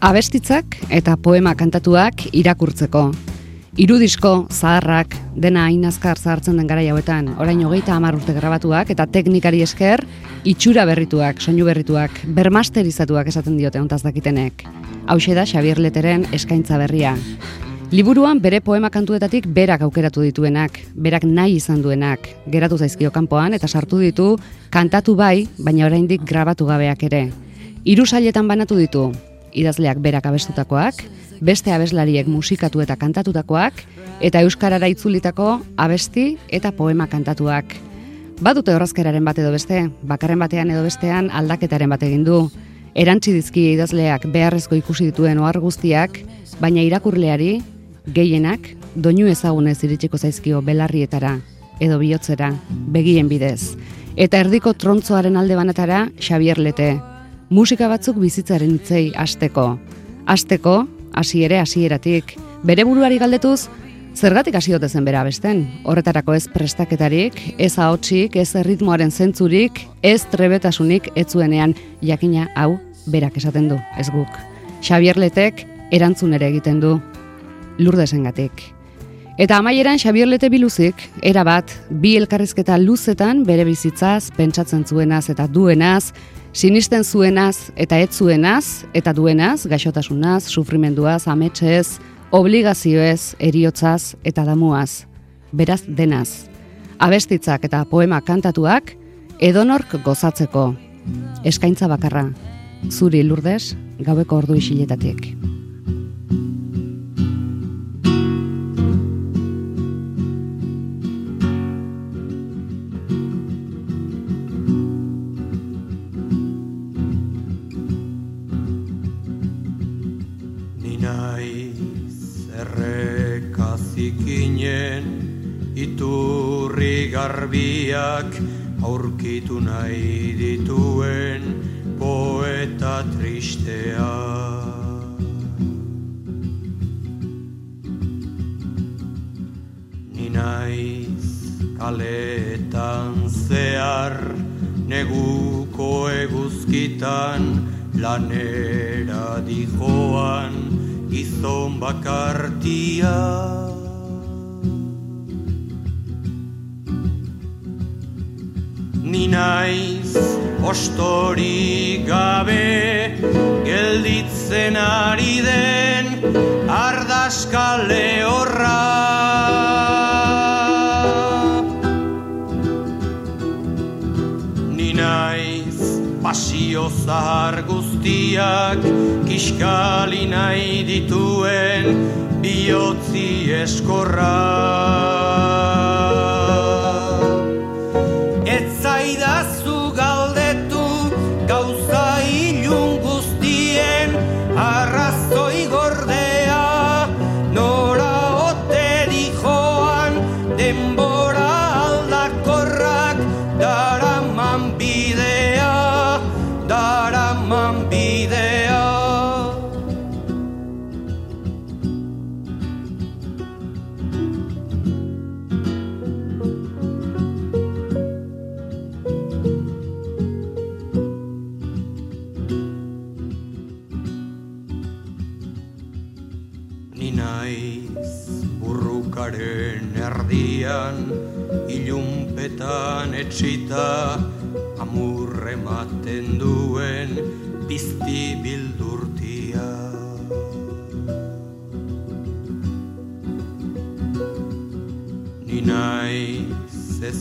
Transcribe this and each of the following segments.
Abestitzak eta poema kantatuak irakurtzeko. Irudisko, zaharrak, dena hain azkar zahartzen den gara hauetan, orain hogeita hamar urte grabatuak eta teknikari esker, itxura berrituak, soinu berrituak, bermasterizatuak esaten diote ontaz dakitenek. Hau da Xavier Leteren eskaintza berria. Liburuan bere poema kantuetatik berak aukeratu dituenak, berak nahi izan duenak, geratu zaizkio kanpoan eta sartu ditu kantatu bai, baina oraindik grabatu gabeak ere. Hiru sailetan banatu ditu, idazleak berak abestutakoak, beste abeslariek musikatu eta kantatutakoak, eta euskarara itzulitako abesti eta poema kantatuak. Badute horrazkeraren bat edo beste, bakarren batean edo bestean aldaketaren bat egin du. Erantzi dizki idazleak beharrezko ikusi dituen ohar guztiak, baina irakurleari gehienak doinu ezagunez iritsiko zaizkio belarrietara edo bihotzera begien bidez. Eta erdiko trontzoaren alde banetara Xavier Lete, musika batzuk bizitzaren itzei asteko. Asteko, hasi ere hasieratik, bere buruari galdetuz, zergatik hasi zen bera besten. Horretarako ez prestaketarik, ez ahotsik, ez erritmoaren zentzurik, ez trebetasunik etzuenean jakina hau berak esaten du, ez guk. Xavier Letek erantzun ere egiten du, lurdesengatik. Eta amaieran Xavier Lete biluzik, era bat, bi elkarrizketa luzetan bere bizitzaz, pentsatzen zuenaz eta duenaz, Sinisten zuenaz eta ez zuenaz eta duenaz, gaixotasunaz, sufrimenduaz, ametsez, obligazioez, eriotzaz eta damuaz. Beraz denaz. Abestitzak eta poema kantatuak edonork gozatzeko. Eskaintza bakarra. Zuri lurdes, gaueko ordu isiletatik. Aurkitu nahi dituen poeta tristea. Ni naiz kaletan zehar neguko eguzkitan lanera ostori gabe gelditzen ari den ardaskale horra ni naiz pasio zahar guztiak kiskali nahi dituen bihotzi eskorra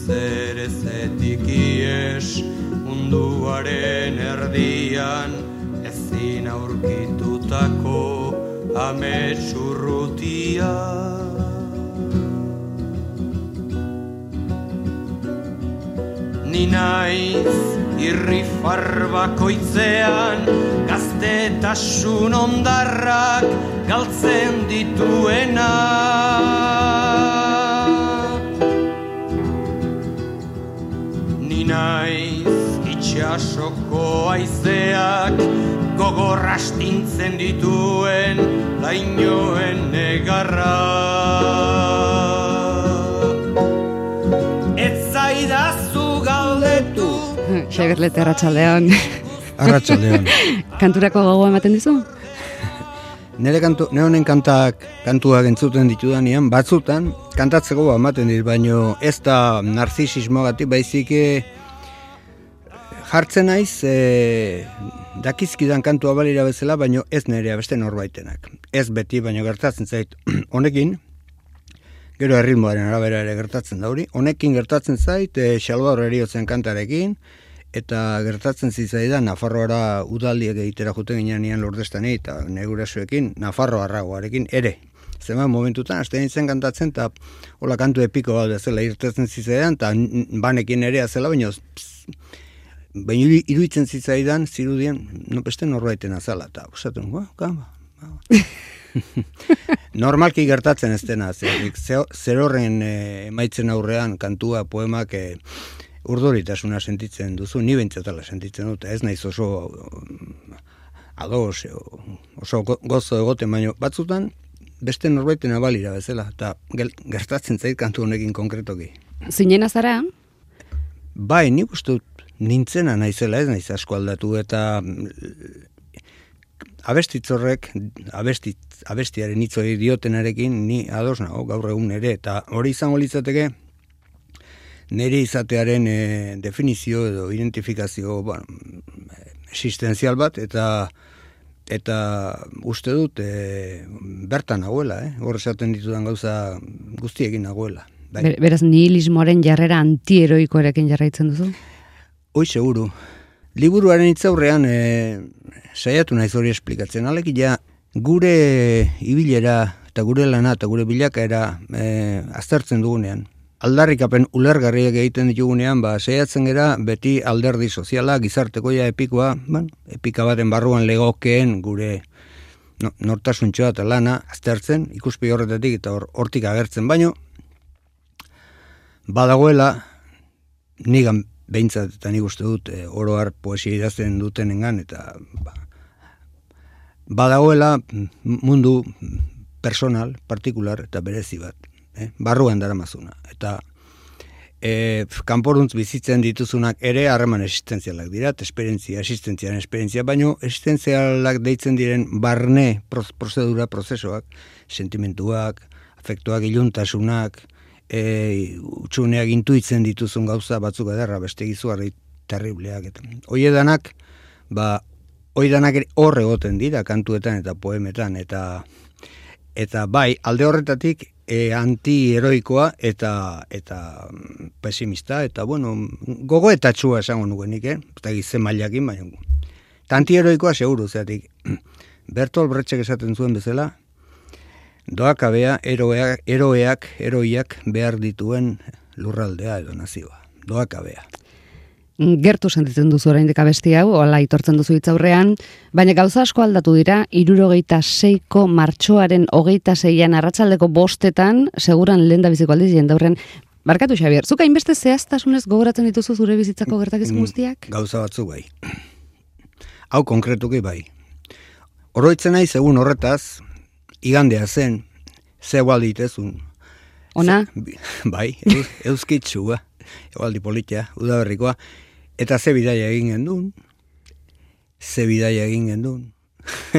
zezer ezetik ies munduaren erdian ezin aurkitutako ametsurrutia. ni naiz irri farbakoitzean gaztetasun ondarrak galtzen dituena naiz itxasoko aizeak gogorrastintzen dituen lainoen negarrak Xagerlete arratsaldean. Arratsaldean. Kanturako gogoa ematen dizu? Nere kantu, ne honen kantak, kantuak entzuten ditudanean, batzutan, kantatzeko ematen dit, baino ez da narzisismo gati, baizik eh, jartzen naiz, e, dakizkidan kantua balira bezala, baino ez nerea beste norbaitenak. Ez beti, baino gertatzen zait, honekin, gero erritmoaren arabera ere gertatzen da hori, honekin gertatzen zait, e, Salvador eriotzen kantarekin, eta gertatzen zitzaidan Nafarroara udaldiek egitera juten ginean nian lordestan eta negurasoekin Nafarro arragoarekin ere. Zema momentutan, azte nintzen kantatzen, eta hola kantu epiko bat zela irtetzen zitzaidan, eta banekin ere azela, baina baina iruditzen zitzaidan, zirudien, no beste norbaiten azala, eta usatun, ba. Normalki gertatzen ez dena, zer horren e, emaitzen aurrean kantua, poemak, e, urduritasuna sentitzen duzu, ni bentsatala sentitzen dut, ez naiz oso ados, oso gozo egoten, baino batzutan beste norbaiten abalira bezala, eta gertatzen zait kantu honekin konkretoki. Zinena zara? Bai, nik uste dut nintzena naizela ez naiz asko aldatu, eta mm, abestitzorrek, abestit, abestiaren itzoi diotenarekin ni ados nago gaur egun ere, eta hori izango litzateke, nire izatearen e, definizio edo identifikazio bueno, existenzial bat eta eta uste dut e, bertan nagoela, eh? hor esaten ditudan gauza guztiekin nagoela. Bai. beraz, nihilismoaren jarrera antieroikoarekin jarraitzen duzu? Hoi, seguru. Liburuaren itzaurrean e, saiatu naiz hori esplikatzen. Alek ja, gure ibilera eta gure lana eta gure bilakaera e, aztertzen dugunean aldarrikapen ulergarriak egiten ditugunean, ba, seiatzen gera beti alderdi soziala, gizartekoia epikoa, ban, epika baten barruan legokeen gure no, nortasuntxoa eta lana aztertzen, ikuspi horretatik eta hortik agertzen, baino, badagoela, nigan behintzat eta nik uste dut, e, oroar poesia idazten dutenengan, eta ba, badagoela mundu personal, partikular eta berezi bat eh? barruan dara mazuna. Eta e, kanporuntz bizitzen dituzunak ere harreman existenzialak dira, esperientzia, existentziaren esperientzia, baino existentzialak deitzen diren barne prozedura, prozesoak, sentimentuak, afektuak, iluntasunak, e, utxuneak intuitzen dituzun gauza batzuk ederra, beste gizuarri terribleak. Eta. Oiedanak, ba, oiedanak hor egoten dira kantuetan eta poemetan, eta eta bai, alde horretatik e, anti-heroikoa eta eta mm, pesimista, eta bueno, gogo eta txua esango nukenik, eh? eta gizze mailakin, baina. Eta anti-heroikoa seguru, zeatik, Bertol Bretxek esaten zuen bezala, doakabea eroeak, eroeak, eroiak behar dituen lurraldea edo nazioa. Doakabea gertu sentitzen duzu orain deka besti hau, hola itortzen duzu itzaurrean, baina gauza asko aldatu dira, irurogeita seiko martxoaren hogeita zeian arratsaldeko bostetan, seguran lehen da biziko aldiz jendaurren, Barkatu, Xabier, zuka inbeste zehaztasunez gogoratzen dituzu zure bizitzako mm, gertakizun mm, guztiak? Gauza batzu bai. Hau konkretuki bai. Oroitzen nahi segun horretaz, igandea zen, ze itezun. Ona? bai, euskitzua, egualdi politia, udaberrikoa, Eta ze bidaia egin gendun, ze bidaia egin gendun,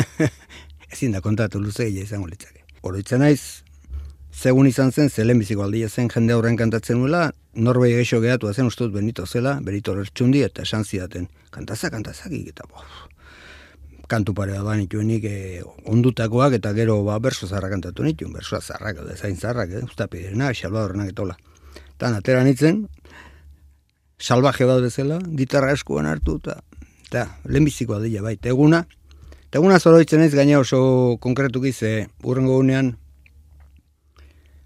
ezin da kontatu luzegia izango litzake. Oroitzen naiz, segun izan zen, zelen biziko aldia zen jende horren kantatzen nuela, norbei geixo gehatu zen ustut benito zela, berito lertxundi eta esan zidaten, kantaza, kantazak eta bo, kantu pare da banituenik e, ondutakoak eta gero ba, berso zarra kantatu nituen, berso zarrak, zain zarrak, eh? ustapirena, xalbadornak etola. Tan atera nitzen, salvaje bat bezala, gitarra eskuan hartu, eta, eta lehenbizikoa dira, bai, teguna, teguna zoroitzen ez gaina oso konkretuki ze urrengo gunean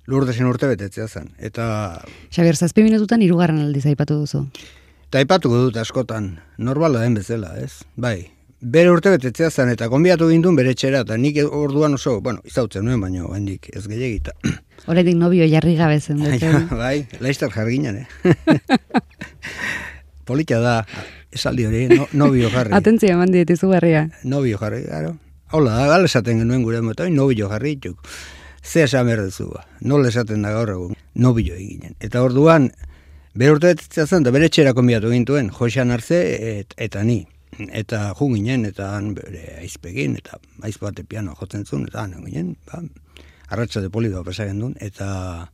lurdesen urte betetzea zen. Eta... Xabier, zazpi minututan irugarren aldiz aipatu duzu. Eta aipatuko dut askotan, normala den bezala, ez? Bai, bere urte betetzea zen, eta konbiatu gindun bere txera, eta nik orduan oso, bueno, izautzen nuen, baino, hendik ez gehiagita. Horretik nobio jarri gabe zen. bai, laiztar jarginan, eh? Polita da, esaldi hori, no, nobio jarri. Atentzia eman diet izugarria. Nobio jarri, garo. Hola, gala esaten genuen gure mota, nobio jarri itxuk. Ze esan berdezu ba, nola esaten da gaur egun, nobio eginen. Eta orduan, bere urte zen, da bere txera konbiatu gintuen, Josean Arze et, eta ni. Eta ju ginen, eta han bere aizpegin, eta aiz bate piano jotzen zuen, eta han ginen, ba, arratsa de polidoa pasagen duen, eta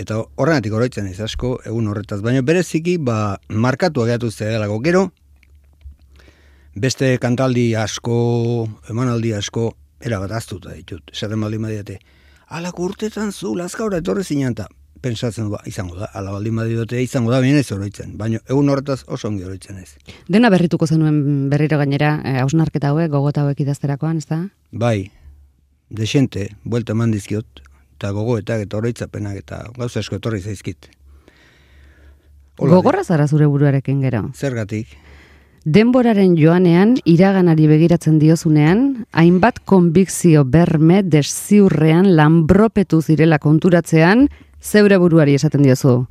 eta horrenatik oroitzen ez asko egun horretaz, baina bereziki ba, markatu ageatu zedelago gero, beste kantaldi asko, emanaldi asko, erabat aztuta ditut, esaten baldin badiate, alak urtetan zu, lazka etorri zinean, pensatzen du, ba, izango da, ala baldin badiote izango da, bine ez oroitzen, baina egun horretaz oso ongi oroitzen ez. Dena berrituko zenuen berriro gainera, eh, hausnarketa hauek, gogota hauek idazterakoan, ez da? Bai, desente, buelta eman dizkiot, eta gogoetak eta oroitzapenak eta gauza esko etorri zaizkit. Gogorra zara zure buruarekin gero? Zergatik. Denboraren joanean, iraganari begiratzen diozunean, hainbat konbikzio berme desziurrean lanbropetu zirela konturatzean, zeure buruari esaten diozu.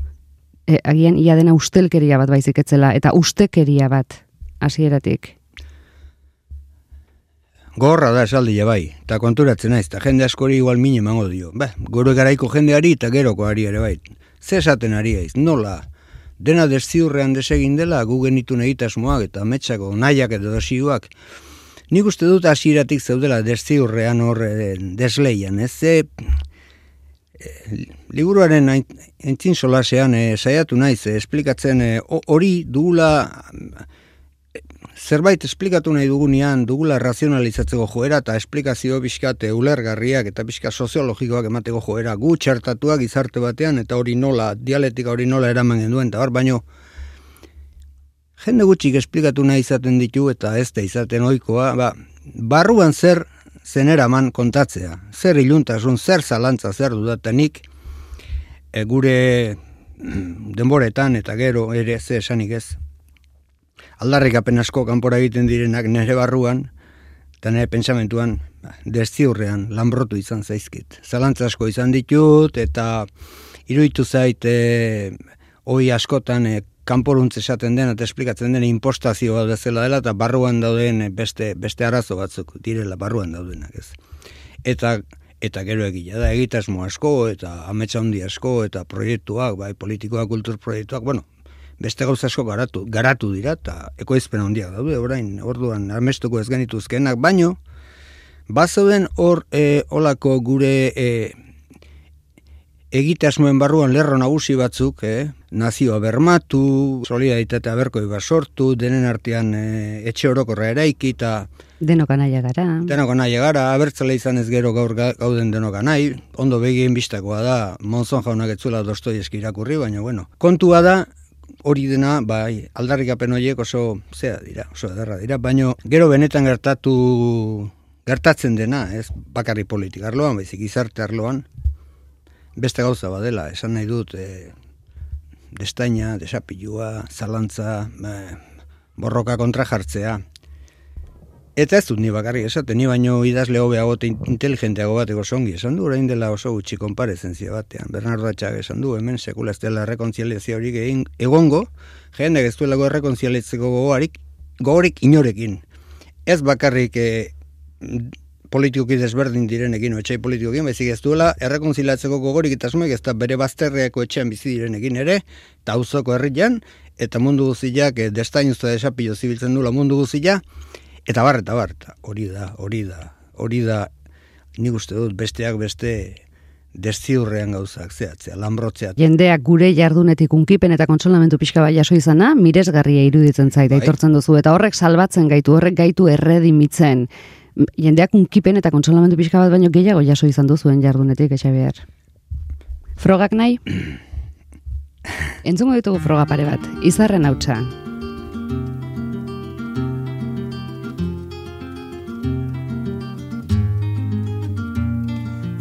E, agian ia dena ustelkeria bat baizik etzela eta ustekeria bat hasieratik. Gorra da esaldi bai, eta konturatzen naiz, eta jende askori igual mine emango dio. Ba, gure garaiko jendeari eta geroko ari ere bai. Ze esaten ari aiz, nola, dena desziurrean desegin dela gu genitu egitasmoak eta metxako nahiak edo dosioak. Nik uste dut hasieratik zeudela desziurrean horre desleian, ez ze liburuaren entzin solasean e, saiatu naiz e, esplikatzen eh, hori dugula zerbait esplikatu nahi dugunean dugula razionalizatzeko joera eta esplikazio bizkate ulergarriak eta bizka soziologikoak emateko joera. Gu txertatuak izarte batean eta hori nola, dialetika hori nola eraman genduen eta hor baino jende gutxik esplikatu nahi izaten ditu eta ez da izaten oikoa ba, barruan zer zeneraman kontatzea. Zer iluntasun, zer zalantza, zer dudatanik, e, gure denboretan eta gero ere ze esanik ez. Aldarrik apenasko kanpora egiten direnak nere barruan, eta nire pensamentuan, ba, destiurrean, lanbrotu izan zaizkit. Zalantza asko izan ditut, eta iruditu zait, e, oi askotan, e, kanporuntz esaten den eta esplikatzen den impostazio bat bezala dela eta barruan dauden beste beste arazo batzuk direla barruan daudenak, ez. Eta eta gero egia da egitasmo asko eta ametsa handi asko eta proiektuak, bai politikoak, kultur proiektuak, bueno, beste gauza asko garatu, garatu dira eta ekoizpen handiak daude orain orduan amestuko ez genituzkenak, baino bazoden hor e, olako gure e, egitasmoen barruan lerro nagusi batzuk, eh? nazioa bermatu, solidaritatea berko iba sortu, denen artean eh, etxe orokorra eraiki eta Denok anaia gara. Denok anaia gara, abertzale izan ez gero gaur gauden denok anai, ondo begien bistakoa da, monzon jaunak etzula dostoi eskirakurri, baina bueno. Kontua da, hori dena, bai, aldarrikapen horiek oso, zea dira, oso edarra dira, baina gero benetan gertatu gertatzen dena, ez bakarri politik arloan, baizik izarte arloan, beste gauza badela, esan nahi dut, e, destaina, desapilua, zalantza, e, borroka kontra jartzea. Eta ez dut ni bakarrik esaten, ni baino idazle hobeago eta inteligenteago bateko songi, esan du, orain dela oso gutxi konparezentzia batean. Bernardo Atxag esan du, hemen sekula ez dela rekontzializia horik egin egongo, jende ez duelako errekontzialitzeko gogorik, gogorik inorekin. Ez bakarrik e, politikoki desberdin direnekin, etxai politikoki, bezik ez duela, errekonzilatzeko gogorik eta ez da bere bazterreako etxean bizi direnekin ere, eta auzoko herrian, eta mundu guziak, e, destain usta desapio zibiltzen duela mundu guzia, eta bar, eta bar, hori da, hori da, hori da, nik uste dut, besteak beste, destiurrean gauzak zehatzea, lanbrotzea. Jendeak gure jardunetik unkipen eta kontsolamentu pixka bai jaso izana, miresgarria iruditzen zait, bai. aitortzen duzu, eta horrek salbatzen gaitu, horrek gaitu erredimitzen jendeak unkipen eta kontsolamendu pixka bat baino gehiago jaso izan duzuen jardunetik etxe behar. Frogak nahi? Entzungo ditugu froga pare bat, izarren hautsa.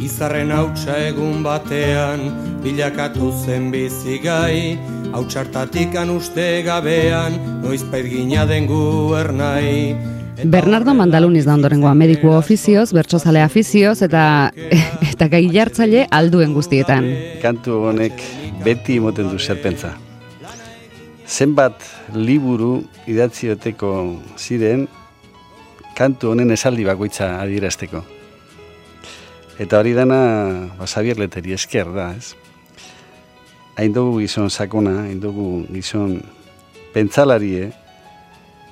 Izarren hautsa egun batean, bilakatu zen bizigai, hautsartatik uste gabean, noizpait gina den ernai, Bernardo Mandaluniz da ondorengoa mediku ofizioz, bertsozale afizioz eta eta gai jartzaile alduen guztietan. Kantu honek beti moten du serpentza. Zenbat liburu idatzioteko ziren kantu honen esaldi bakoitza adierazteko. Eta hori dana ba, Xavier Leteri esker da, ez? Hain dugu gizon sakona, hain dugu gizon pentsalarie,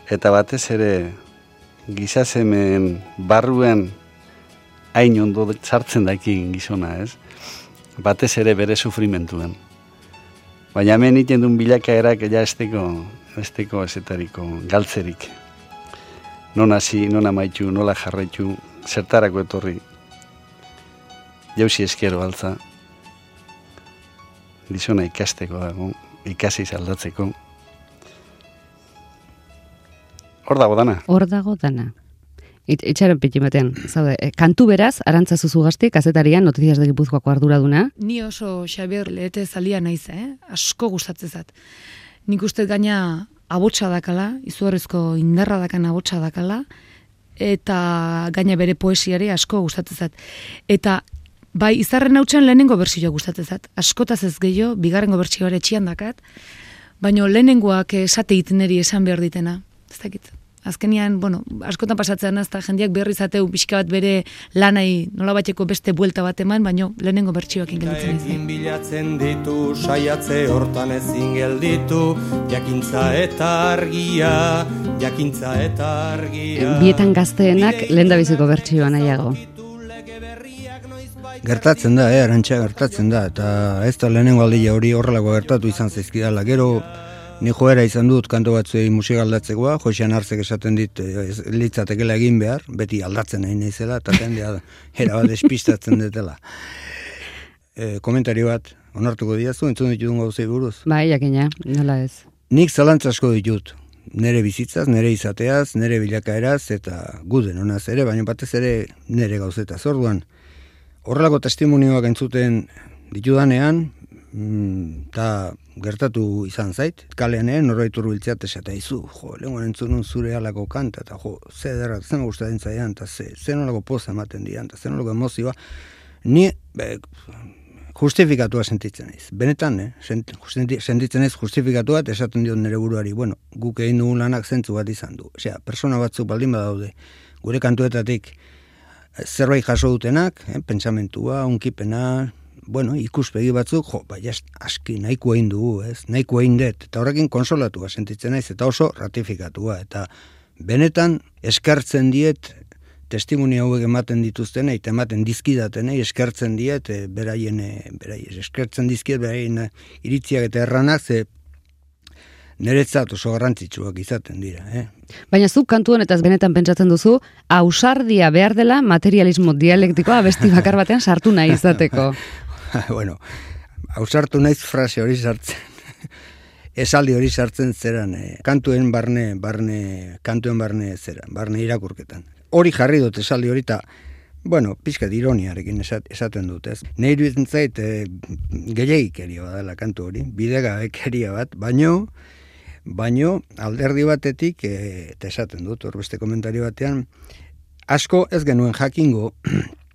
eta batez ere gizazemen barruen hain ondo sartzen dakin gizona, ez? Batez ere bere sufrimentuen. Baina hemen iten duen bilakaerak ja esteko, esteko ezetariko galtzerik. Non hasi, non amaitu, nola jarraitu, zertarako etorri. Jauzi eskero altza. Gizona ikasteko dago, ikasi zaldatzeko. Hor dago dana. Hor dago dana. It, itxaren piti batean, zaude, e, kantu beraz, arantza zuzu gazti, kazetarian, notiziaz de Gipuzkoako arduraduna. Ni oso Xabier lehete zalia naiz, eh? asko gustatzen zat. Nik uste gaina abotsa dakala, izugarrizko indarra dakan abotsa dakala, eta gaina bere poesiare asko gustatzen zat. Eta bai, izarren hautsen lehenengo bertsioa gustatzen zat. Askotaz ez gehiago, bigarrengo bertsioare txian dakat, baina lehenengoak esate iteneri esan behar ditena. Ez dakit azkenian, bueno, askotan pasatzen azta jendiak berri zateu pixka bat bere lanai nola bateko beste buelta bat eman, baino lehenengo bertsioak ingelditzen izan. bilatzen ditu, saiatze hortan ezin gelditu, jakintza eta argia, jakintza eta argia. Bietan gazteenak lehen da biziko bertsioa nahiago. Gertatzen da, eh, arantxa gertatzen da, eta ez da lehenengo aldia hori horrelako gertatu izan zaizkidala. Gero, Ni joera izan dut kanto batzuei musika aldatzekoa, Josean Artzek esaten dit eh, litzatekela egin behar, beti aldatzen nahi naizela eta jendea era bat despistatzen dutela. E, komentario bat, onartuko diazu, entzun ditut gauzei buruz. Bai, jakina, nola ez. Nik zalantza asko ditut, nere bizitzaz, nere izateaz, nere bilakaeraz eta guden honaz ere, baina batez ere nere gauzetaz. Orduan, horrelako testimonioak entzuten ditudanean, eta mm, gertatu izan zait, kalean egin norbait urbiltzeat esate izu, jo, lehen entzun zure alako kanta, eta jo, ze derrat, zen gustatzen zaian, eta ze, ze nolako poza ematen dian, eta ze nolako emozioa, ni be, justifikatua sentitzen naiz. Benetan, eh? sentitzen naiz justifikatua, eta esaten diot nire buruari, bueno, guk egin dugun lanak zentzu bat izan du. Osea, persona batzuk baldin badaude, gure kantuetatik, eh, zerbait jaso dutenak, eh, pentsamentua, unkipena, bueno, ikuspegi batzuk, jo, bai, aski, nahiko egin dugu, ez? Nahiko egin dut, eta horrekin konsolatua sentitzen naiz, eta oso ratifikatua, eta benetan eskartzen diet testimonia hauek ematen dituzten, eta ematen dizkidaten, eskartzen diet, e, beraien, e, beraien, eskartzen dizkiet, beraien e, iritziak eta erranak, ze niretzat oso garrantzitsuak izaten dira. Eh? Baina zuk kantuan eta benetan pentsatzen duzu, ausardia behar dela materialismo dialektikoa abesti bakar batean sartu nahi izateko. bueno, hausartu naiz frase hori sartzen. Esaldi hori sartzen zeran, eh, kantuen barne, barne, kantuen barne zeran, barne irakurketan. Hori jarri dut esaldi hori eta, bueno, pixka ironiarekin esaten dut, ez. Nei duitzen zait, e, gehiagik badala kantu hori, bidega ekeria bat, baino, baino, alderdi batetik, e, eta esaten dut, hor beste komentario batean, asko ez genuen jakingo,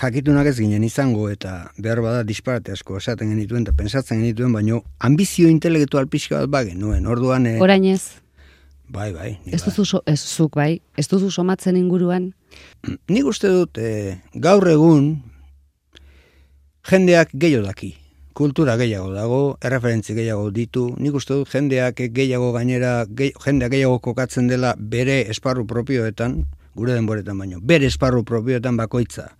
jakitunak ez ginen izango eta behar bada disparate asko esaten genituen eta pensatzen genituen, baino ambizio intelektual pixka bat bagen, nuen, orduan... E, Orain ez? Bai, bai. Ez duzu, so, ez zuk, bai? Ez duzu somatzen inguruan? Nik uste dut, e, gaur egun, jendeak gehiago daki. Kultura gehiago dago, erreferentzi gehiago ditu. Nik uste dut, jendeak gehiago gainera, ge, jendeak gehiago kokatzen dela bere esparru propioetan, gure denboretan baino, bere esparru propioetan bakoitza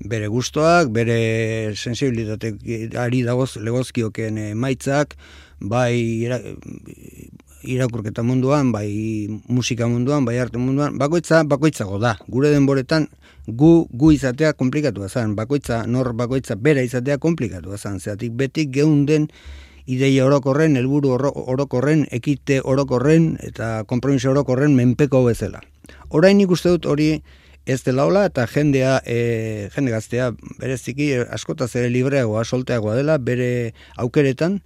bere gustoak, bere sensibilitateak ari dagoz legozkioken emaitzak, bai irakurketa munduan, bai musika munduan, bai arte munduan, bakoitza bakoitzago da. Gure denboretan gu gu izatea komplikatu zen, bakoitza nor bakoitza bera izatea komplikatu zen. Zeatik betik geunden ideia orokorren, helburu orokorren, ekite orokorren eta konpromiso orokorren menpeko bezala. Orain nik uste dut hori ez dela hola eta jendea e, jende gaztea bereziki askotaz ere libreagoa solteagoa dela bere aukeretan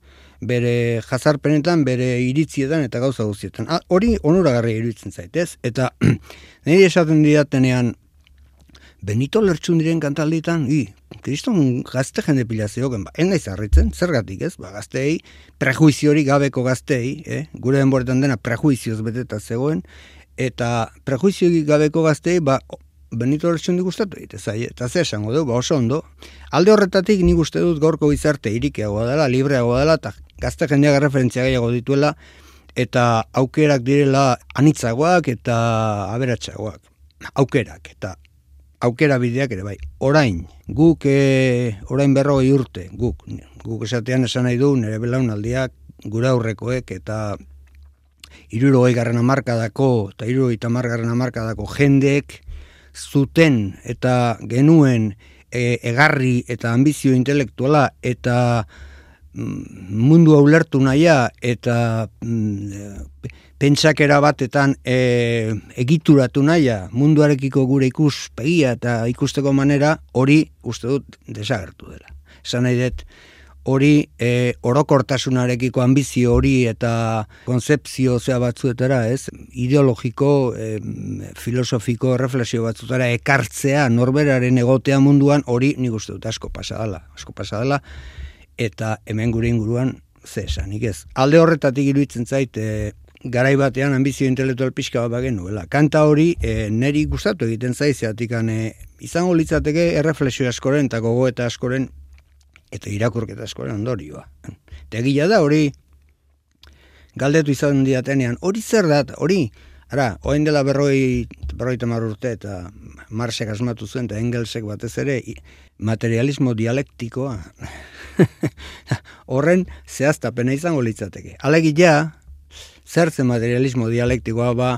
bere jazarpenetan bere iritzietan eta gauza guztietan. Ah, hori onuragarri iruditzen zaitez eta nire esaten didatenean Benito lertxun diren kantalditan, i, kriston gazte jende pila zehoken, ba, enaiz harritzen, zergatik ez, ba, gaztei, prejuiziori gabeko gaztei, eh? gure denboretan dena prejuizioz beteta zegoen, eta prejuizioik gabeko gaztei, ba, Benito Lertxundi gustatu egite zai, eta ze esango du, ba oso ondo. Alde horretatik nik uste dut gaurko gizarte irikiagoa dela, libreagoa dela, eta gazte jendeak referentzia gehiago dituela, eta aukerak direla anitzagoak eta aberatsagoak. Aukerak eta aukera bideak ere bai. Orain, guk e, orain berrogei urte, guk, guk esatean esan nahi du nire belaunaldiak, gura aurrekoek eta iruro garren amarkadako eta iruro garren amarkadako jendeek zuten eta genuen e, egarri eta ambizio intelektuala eta mm, mundu ulertu naia eta mm, pentsakera batetan e, egituratu naia munduarekiko gure ikuspegia eta ikusteko manera hori uste dut desagertu dela. Esan nahi dut, hori e, orokortasunarekiko ambizio hori eta konzeptzio zea batzuetara, ez? Ideologiko, e, filosofiko, reflexio batzutara ekartzea norberaren egotea munduan hori nik uste dut asko pasadala, asko pasadala eta hemen gure inguruan ze esanik ez. Alde horretatik iruditzen zait e, garai batean ambizio intelektual pixka bat bagen nuela. Kanta hori e, neri gustatu egiten zaizeatik e, izango litzateke erreflexio askoren eta gogoeta askoren eta irakurketa askoren ondorioa. Tegila da hori galdetu izan diatenean, hori zer da, hori, ara, oain dela berroi, berroi tamar urte eta Marsek asmatu zuen eta Engelsek batez ere materialismo dialektikoa horren zehaztapena izango litzateke. Alegia, zertzen materialismo dialektikoa ba,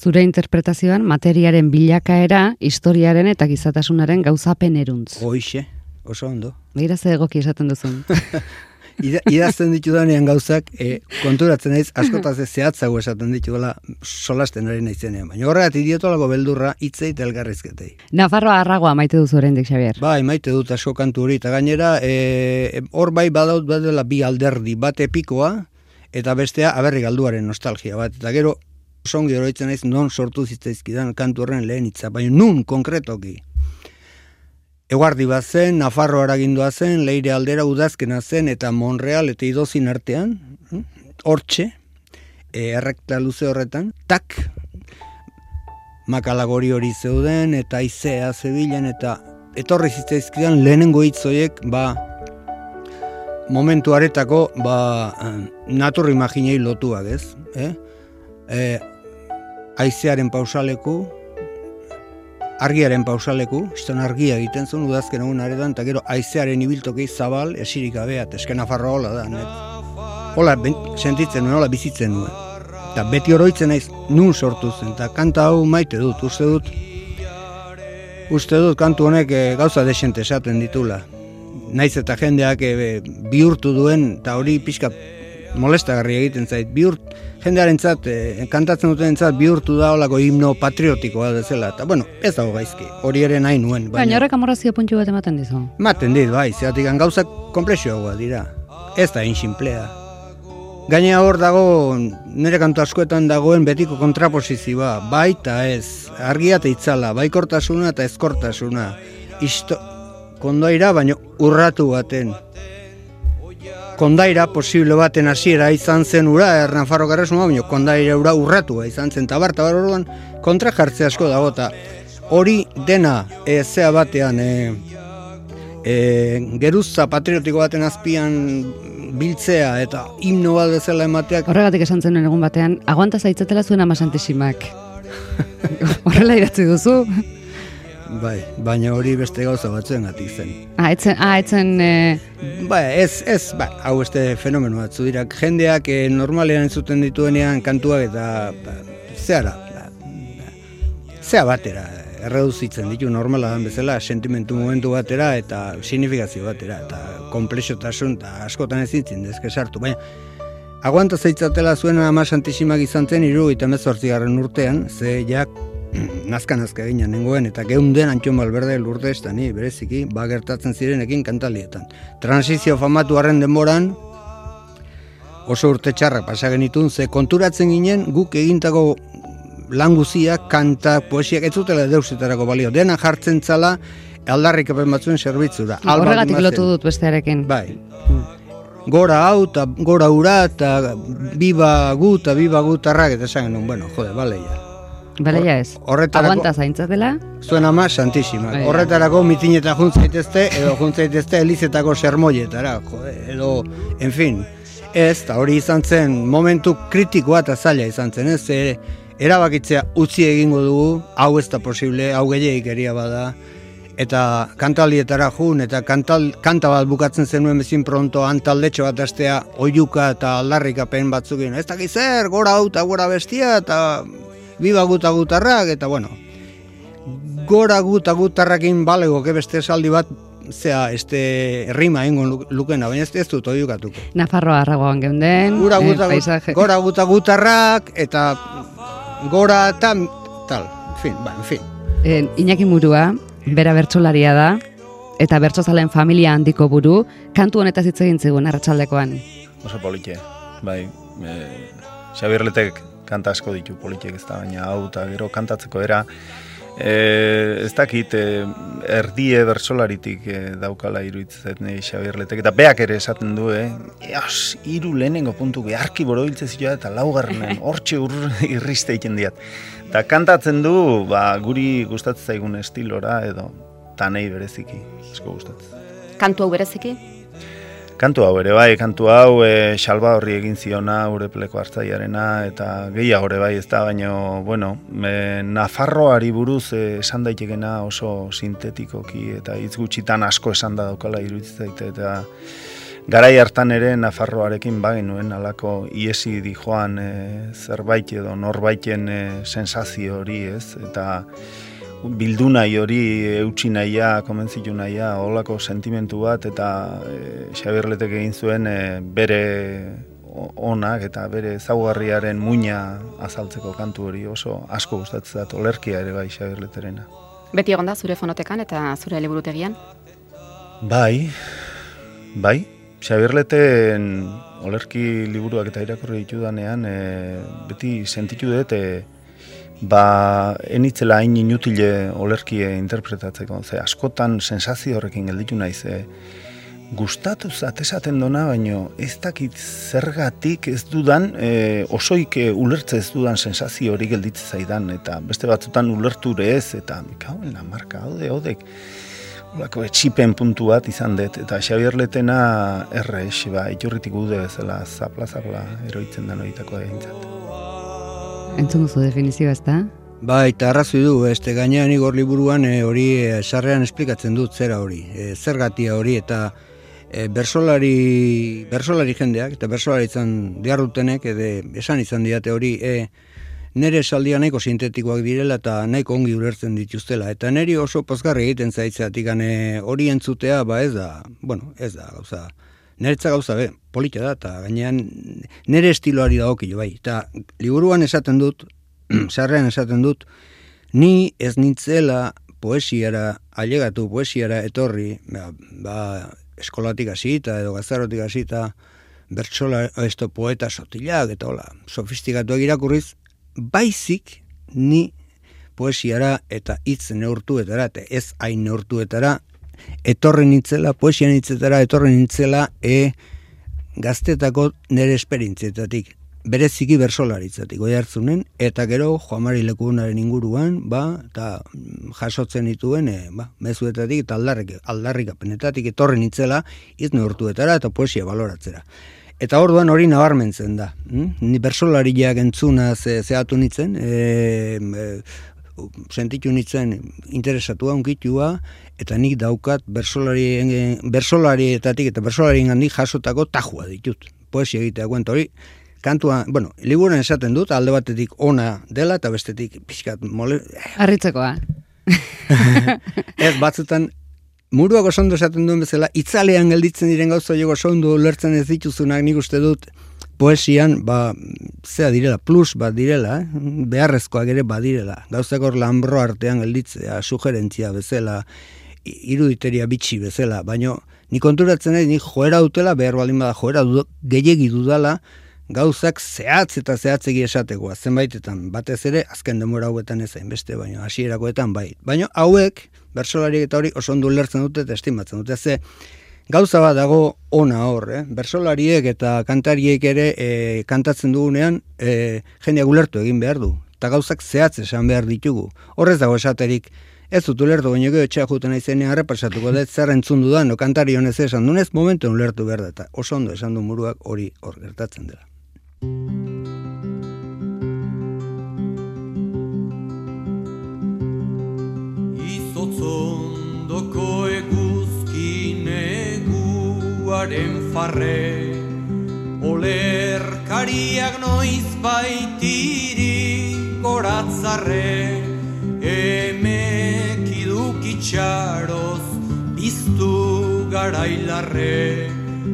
Zure interpretazioan materiaren bilakaera, historiaren eta gizatasunaren gauzapen eruntz. Hoixe, oso ondo. Begira ze egoki esaten duzun. idazten ditu danean gauzak, e, konturatzen naiz askotaz ez zehatzago esaten ditu dela solasten ari naizenean. Baina horregat idiotolago beldurra hitzei eta elgarrizketei. Nafarroa arragoa maite duzu horrendik, Xavier. Bai, maite dut asko kantu hori, eta gainera, e, hor bai badaut badela bi alderdi, bat epikoa, eta bestea aberri galduaren nostalgia bat. Eta gero, songi oroitzen naiz non sortu zitzaizkidan kantu horren lehen hitza, baina nun konkretoki. Eguardi bat zen, Nafarro haragindua zen, leire aldera udazkena zen, eta Monreal eta idozin artean, hm, hortxe, e, errekta luze horretan, tak, makalagori hori zeuden, eta izea zebilen, eta etorri zitzaizkidan lehenengo hitzoiek, ba, momentu aretako, ba, naturri imaginei lotuak ez, eh? E, aizearen pausaleku, argiaren pausaleku, istan argia egiten zuen udazken egun aretan, eta gero aizearen ibiltokei zabal, esirik abea, eskena farra hola da, net. Hola, ben, sentitzen nuen, hola bizitzen nuen. Eta beti oroitzen naiz nun sortu zen, eta kanta hau maite dut, uste dut, uste dut kantu honek e, gauza desente esaten ditula. Naiz eta jendeak e, bihurtu duen, eta hori pixka molestagarri egiten zait, bihurt, jendearen zat, e, kantatzen duten zat, bihurtu da olako himno patriotikoa dezela, eta bueno, ez dago gaizki, hori ere nahi nuen. Baina, baina horrek amorazio puntu bat ematen dizu. Maten dit, bai, zeatik gauzak komplexioa dira, ez da inxinplea. Gaina hor dago, nire kantu askoetan dagoen betiko kontraposizioa, bai eta ez, argia eta itzala, bai kortasuna eta ezkortasuna, isto, kondoira, baina urratu baten, kondaira posible baten hasiera izan zen ura Ernan Farro Garresuma, baina kondaira ura urratua izan zen tabar, tabar orduan kontra jartze asko dago eta hori dena e, zea batean e, e, geruzza patriotiko baten azpian biltzea eta himno bat bezala emateak Horregatik esan zen egun batean, aguanta zaitzatela zuen ama santisimak. Horrela idatzi duzu. Bai, baina hori beste gauza batzuen gati zen. Ah, etzen, ah, etzen... E... Bai, ez, ez, ba, hau beste fenomeno batzu dira. Jendeak e, normalean entzuten dituenean kantuak eta ba, zehara, ba, zea batera, erreduzitzen ditu normala dan bezala, sentimentu momentu batera eta signifikazio batera, eta komplexotasun eta askotan ez dezke sartu. Baina, aguanta zeitzatela zuen ama santisimak izan zen, iru eta mezortzigarren urtean, ze jak nazka nazka egina nengoen eta geunden antxon balberde lurde ez ni bereziki ba gertatzen zirenekin kantalietan. Transizio famatu harren denboran oso urte txarra pasa genitun ze konturatzen ginen guk egintako languziak, kanta, poesiak ez zutela deusetarako balio. Dena jartzen zala aldarrik epen batzuen zerbitzura. Horregatik lotu dut bestearekin. Bai. Gora hau, eta gora ura, eta biba gu, eta biba gu tarrak, eta esan genuen, bueno, jode, bale, ja. Bale, ja ez. Horretarako... Aguanta zaintzatela. Zuen ama, santísima. Bai, Horretarako mitineta juntzaitezte, edo juntzaitezte elizetako sermoietara, jode, edo, en fin. Ez, eta hori izan zen momentu kritikoa eta zaila izan zen, ez? E, erabakitzea utzi egingo dugu, hau ez da posible, hau gehiagik bada, eta kantalietara jun, eta kantal, kanta bat bukatzen zenuen bezin pronto, antaldetxo bat astea, oiuka eta aldarrikapen batzukin, ez dakiz zer, gora hau eta gora bestia, eta biba guta gutarrak, eta bueno, gora guta gutarrakin balego, beste esaldi bat, zea, este rima ingon lukena, baina ez, ez dut oiukatuko. Nafarroa arragoan geunden, gora guta, eh, gora guta gutarrak, eta gora eta tal, en fin, ba, en fin. En, Iñaki Murua, bera bertsolaria da, eta bertsozalen familia handiko buru, kantu honetaz hitz egin zegoen arratsaldekoan. Oso politxe, bai, e, Xabirletek kanta asko ditu politxek ez da, baina hau eta gero kantatzeko era, e, ez dakit, e, erdie bertsolaritik e, daukala iruditzet nahi Xabirletek, eta beak ere esaten du, eh? Eos, iru lehenengo puntu, arki boro hiltzez eta laugarrenen, hortxe ur irriste egiten diat. Eta kantatzen du, ba, guri gustatzen zaigun estilora edo tanei bereziki, esko gustatzen. Kantu hau bereziki? Kantu hau ere bai, kantu hau e, xalba horri egin ziona urepleko hartzaiarena eta gehiago ere bai ez da, baina, bueno, me, Nafarroari buruz e, esan daitekena oso sintetikoki eta hitz gutxitan asko esan da daukala iruditzen eta garai hartan ere Nafarroarekin bagenuen alako iesi di joan e, zerbait edo norbaiten e, sensazio hori ez? Eta bildu nahi hori eutxi nahia, komentzitu nahia, holako sentimentu bat eta e, Xabirletek egin zuen e, bere onak eta bere zaugarriaren muina azaltzeko kantu hori oso asko gustatzen da olerkia ere bai Xabirleterena. Beti egon da zure fonotekan eta zure liburutegian? Bai, bai, Xabirleten olerki liburuak eta irakurri ditudanean, e, beti sentitu dut, e, ba, enitzela hain inutile olerkie interpretatzeko. Ze, askotan sensazio horrekin gelditu naiz, e, gustatu zatesaten dona, baino ez dakit zergatik ez dudan, e, osoik e, ulertze ez dudan sensazio hori gelditzen zaidan, eta beste batzutan ulerture ez, eta mikauen marka, haude, haudek, Olako etxipen puntu bat izan dut, eta Xabier Letena errex, ba, iturritik gude bezala, zapla-zapla eroitzen da noitako egintzat. Entzun duzu ez da? Ba, eta arrazoi du, este gainean igor liburuan e, hori e, sarrean esplikatzen dut zera hori, e, zergatia hori, eta e, bersolari, bersolari jendeak, eta bersolari izan diarrutenek, edo esan izan diate hori, e, nire esaldia nahiko sintetikoak direla eta nahiko ongi ulertzen dituztela. Eta niri oso pozgarri egiten zaitzeatik gane hori entzutea, ba ez da, bueno, ez da, gauza, niretza gauza, be, politia da, eta gainean nire estiloari da okilo, bai. Eta liburuan esaten dut, sarrean esaten dut, ni ez nintzela poesiara, ailegatu poesiara etorri, ba, ba eskolatik hasita edo gaztarotik hasita, bertsola, esto poeta sotilak, eta hola, sofistikatu egirakurriz, baizik ni poesiara eta hitz neurtuetara eta ez hain neurtuetara etorri nintzela, poesia nintzetara etorri nintzela e gaztetako nire esperientzietatik bereziki bersolaritzatik oi hartzunen eta gero Joamari Lekunaren inguruan ba eta jasotzen dituen e, ba mezuetatik eta aldarrik aldarrikapenetatik etorri nintzela hitz neurtuetara eta poesia baloratzera Eta orduan hori nabarmentzen da. Hm? Ni bersolariak entzuna ze, zehatu nitzen, e, e, sentitu nitzen interesatua, unkitua, eta nik daukat bersolari, bersolarietatik eta bersolarien gandik jasotako tajua ditut. Poesia egitea guent hori. Kantua, bueno, liburan esaten dut, alde batetik ona dela eta bestetik pixkat mole... Arritzekoa. ez, batzutan Muruak osondo esaten duen bezala, itzalean gelditzen diren gauza jogo osondo lertzen ez dituzunak nik uste dut poesian, ba, zea direla, plus bat direla, eh? beharrezkoak ere badirela. Gauzak hor lambro artean gelditzea, sugerentzia bezala, iruditeria bitxi bezala, baino, ni konturatzen nahi, ni joera dutela, behar baldin bada joera du, gehiegi dudala, gauzak zehatz eta zehatzegi esatekoa, zenbaitetan, batez ere, azken demora hauetan ezain beste, baino, hasierakoetan bai. Baino, hauek, bersolariek eta hori oso ondo lertzen dute eta estimatzen dute. Ze gauza bat dago ona hor, eh? bersolariek eta kantariek ere e, kantatzen dugunean e, jendeak ulertu egin behar du. Eta gauzak zehatz esan behar ditugu. Horrez dago esaterik Ez dut ulertu, baina gero etxea juten aizenean errepasatuko dut zer entzun dudan, no kantari honez esan dunez, momentu ulertu behar da, eta oso ondo esan du muruak hori hor gertatzen dela. Izotzondoko neguaren farre Olerkariak noiz baitiri goratzarre Emek idukitxaroz biztu garailarre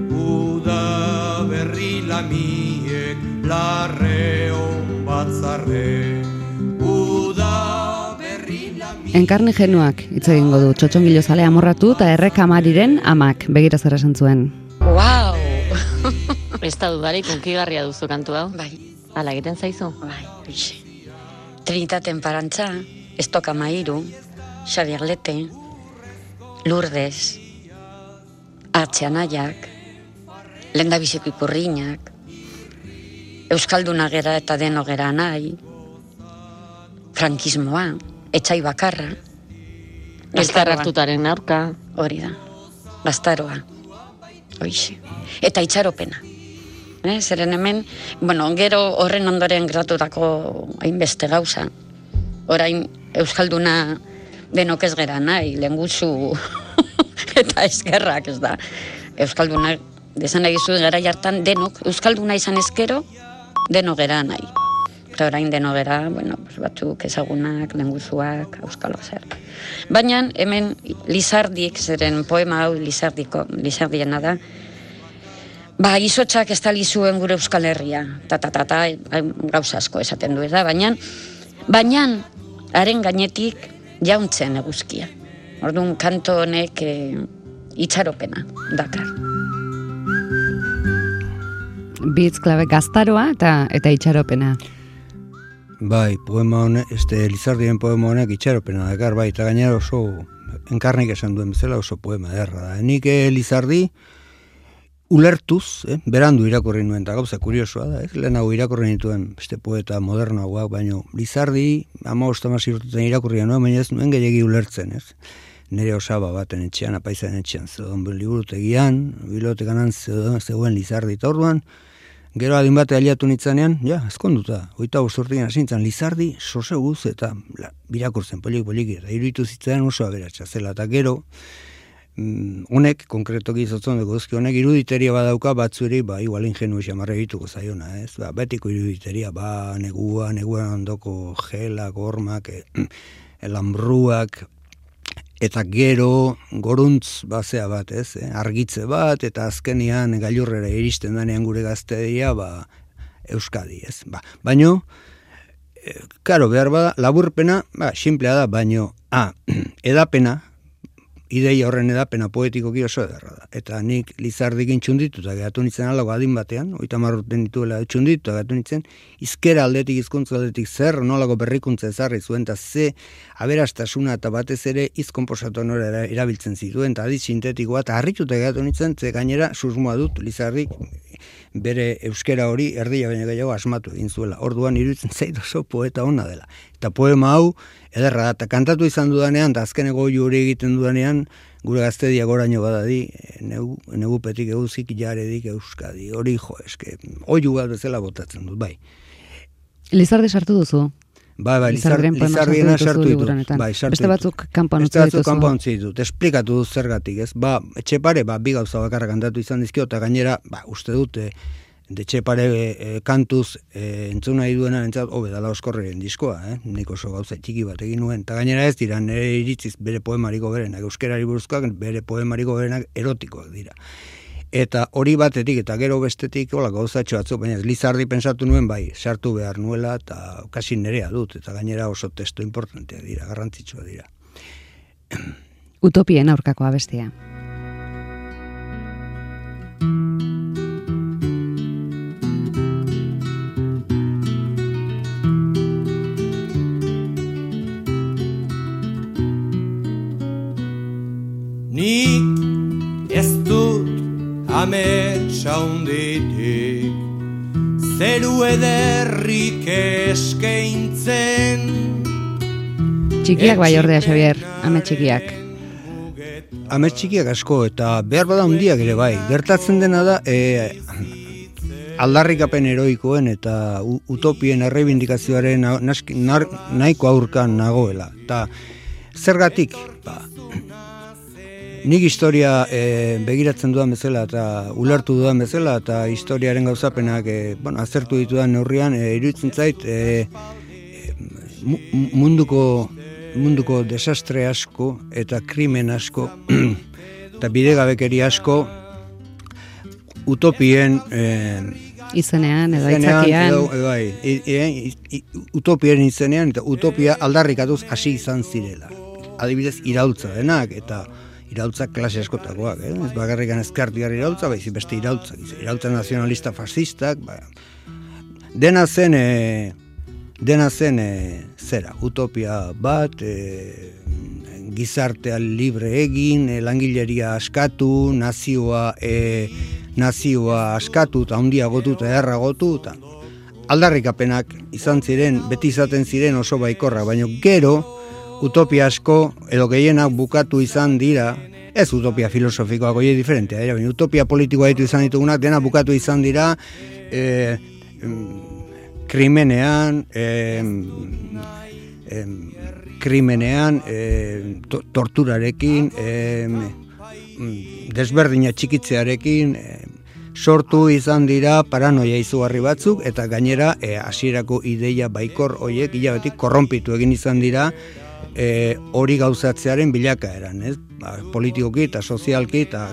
Uda berri lamiek larre on batzarre Enkarni genuak hitz egingo du txotxongilo zale amorratu eta errekamariren amak begira zer esan zuen. Wow! Ez da dudarik unkigarria duzu kantu hau. Bai, Hala egiten zaizu? bai, hoxe. Trinitaten parantza, Estoka Mairu, Xabier Lete, Lourdes, Artxeanaiak, Lenda Biziko Ikurriñak, Euskalduna gera eta deno gera nahi, frankismoa, etxai bakarra, Gaztaroa. hartutaren aurka. hori da, gaztaroa, hoxe. Eta itxaropena. Eh, zeren hemen, bueno, gero horren ondoren gratutako hainbeste gauza. Orain Euskalduna denok ez gera nahi, lenguzu eta eskerrak ez da. Euskalduna, desan zuen gara jartan denok, Euskalduna izan ezkero, denok gera nahi. Eta orain deno gera, bueno, batzuk ezagunak, lenguzuak, euskalo zer. Baina hemen Lizardik, zeren poema hau Lizardiko, Lizardiena da, Ba, izotxak ez zuen gure Euskal Herria, ta, ta, ta, ta, gauza asko esaten du, ez da, baina, baina, haren gainetik jauntzen eguzkia. Orduan, kanto honek e, itxaropena dakar. Bitz klabe gaztaroa eta eta itxaropena. Bai, poema honek, este Lizardien poema honek itxaropena dakar, bai, eta gainera oso enkarnik esan duen bezala oso poema derra da. Nik eh, Lizardi ulertuz, eh, berandu irakurri nuen, eta gauza kuriosoa da, eh, lehenago irakurri nituen beste poeta modernoagoak, baino Lizardi, ama ostamasi urtetan irakurria nuen, baina ez nuen gehiagi ulertzen, ez? Nere osaba baten etxean, apaizan etxean, zeuden liburutegian, bilotekan zeuden, zeuden Lizardi, eta orduan, Gero adin bate aliatu nitzanean, ja, ezkonduta, oita urtean hasintzan Lizardi, soseguz eta la, birakurtzen polik poliki, eta iruditu zitzaidan oso aberatsa zela, eta gero, mm, honek, konkretoki izotzen dugu ezki, honek iruditeria badauka batzuri, ba, igual ingenu xamarra egituko zaiona, ez? Ba, betiko iruditeria, ba, negua, negua ondoko gelak, hormak, e, elambruak, eta gero goruntz bazea bat, ez? Eh? Argitze bat, eta azkenian gailurrera iristen danean gure gaztedia, ba, Euskadi, ez? Ba, baino, e, karo, behar bada, laburpena, ba, simplea da, baino, a, edapena, ideia horren edapena poetikoki oso ederra da. Eta nik lizardikin txundituta gehatu nintzen alago adin batean, oita marruten dituela txundituta gehatu nintzen, izkera aldetik, hizkuntza aldetik zer, nolako berrikuntza ezarri zuen, eta ze aberastasuna eta batez ere izkomposatu nora erabiltzen zituen, eta adit sintetikoa, eta harrituta gehatu nintzen, ze gainera susmoa dut lizardik bere euskera hori erdia baina gehiago asmatu egin zuela. Orduan iruditzen zait oso poeta ona dela. Eta poema hau ederra da, eta kantatu izan dudanean, eta azkeneko hori egiten dudanean, gure gaztedia goraino badadi, negu, negu petik euzik jaredik euskadi, hori jo, eske, oiu bat bezala botatzen dut, bai. Lizardi sartu duzu? Bai, bai, Lizardiren Lizardiena sartu liburunetan. Bai, Beste batzuk kanpoan utzi Beste batzuk kanpoan utzi ditut. Esplikatu dut zergatik, ez? Ba, etxepare, ba, bi gauza bakarra kantatu izan dizkio, eta gainera, ba, uste dute, de etxepare e, kantuz e, entzun nahi duena entzat, hobe dala oskorreren diskoa, eh? Nik oso gauza txiki bat egin nuen. Eta gainera ez dira, nire iritziz bere poemariko berenak, euskerari buruzkoak bere poemariko berenak erotikoak dira. Eta hori batetik eta gero bestetik hola gauzatxo atzo, baina Lizardi pensatu nuen bai, sartu behar nuela eta kasi nerea dut eta gainera oso testo importantea dira, garrantzitsua dira. Utopien aurkako abestia. Nik ez dut ametsa hunditik Zeru ederrik eskeintzen Txikiak bai ordea, Xavier, ame txikiak. Ame txikiak asko eta behar bada hundiak ere bai. Gertatzen dena da, e, aldarrikapen heroikoen eta utopien errebindikazioaren nahiko aurkan nagoela. Eta zergatik, ba, nik historia e, begiratzen dudan bezala eta ulertu dudan bezala eta historiaren gauzapenak e, bueno, azertu ditudan neurrian e, iruditzen zait e, munduko munduko desastre asko eta krimen asko eta bidegabekeri asko utopien e, izenean edo aitzakian. bai, utopien izenean eta utopia aldarrikatuz hasi izan zirela. Adibidez irautza denak eta irautza klase askotakoak, eh? ez bakarrik ezkartigar irautza, baizik beste irautza, irautza nazionalista fascistak, ba, dena zen, e, dena zen e, zera, utopia bat, e, gizartea libre egin, e, langileria askatu, nazioa, e, nazioa askatu, eta handia gotu eta erra gotu, eta aldarrikapenak izan ziren, beti izaten ziren oso baikorra, baina gero, utopia asko edo gehienak bukatu izan dira, ez utopia filosofikoa goie diferentea, era, utopia politikoa ditu izan ditugunak, dena bukatu izan dira, e, krimenean, e, e, krimenean, e, torturarekin, e, desberdina txikitzearekin, sortu izan dira paranoia izugarri batzuk eta gainera hasierako ideia baikor hoiek hilabetik korronpitu egin izan dira e, hori gauzatzearen bilakaeran, ez? Ba, politikoki eta sozialki eta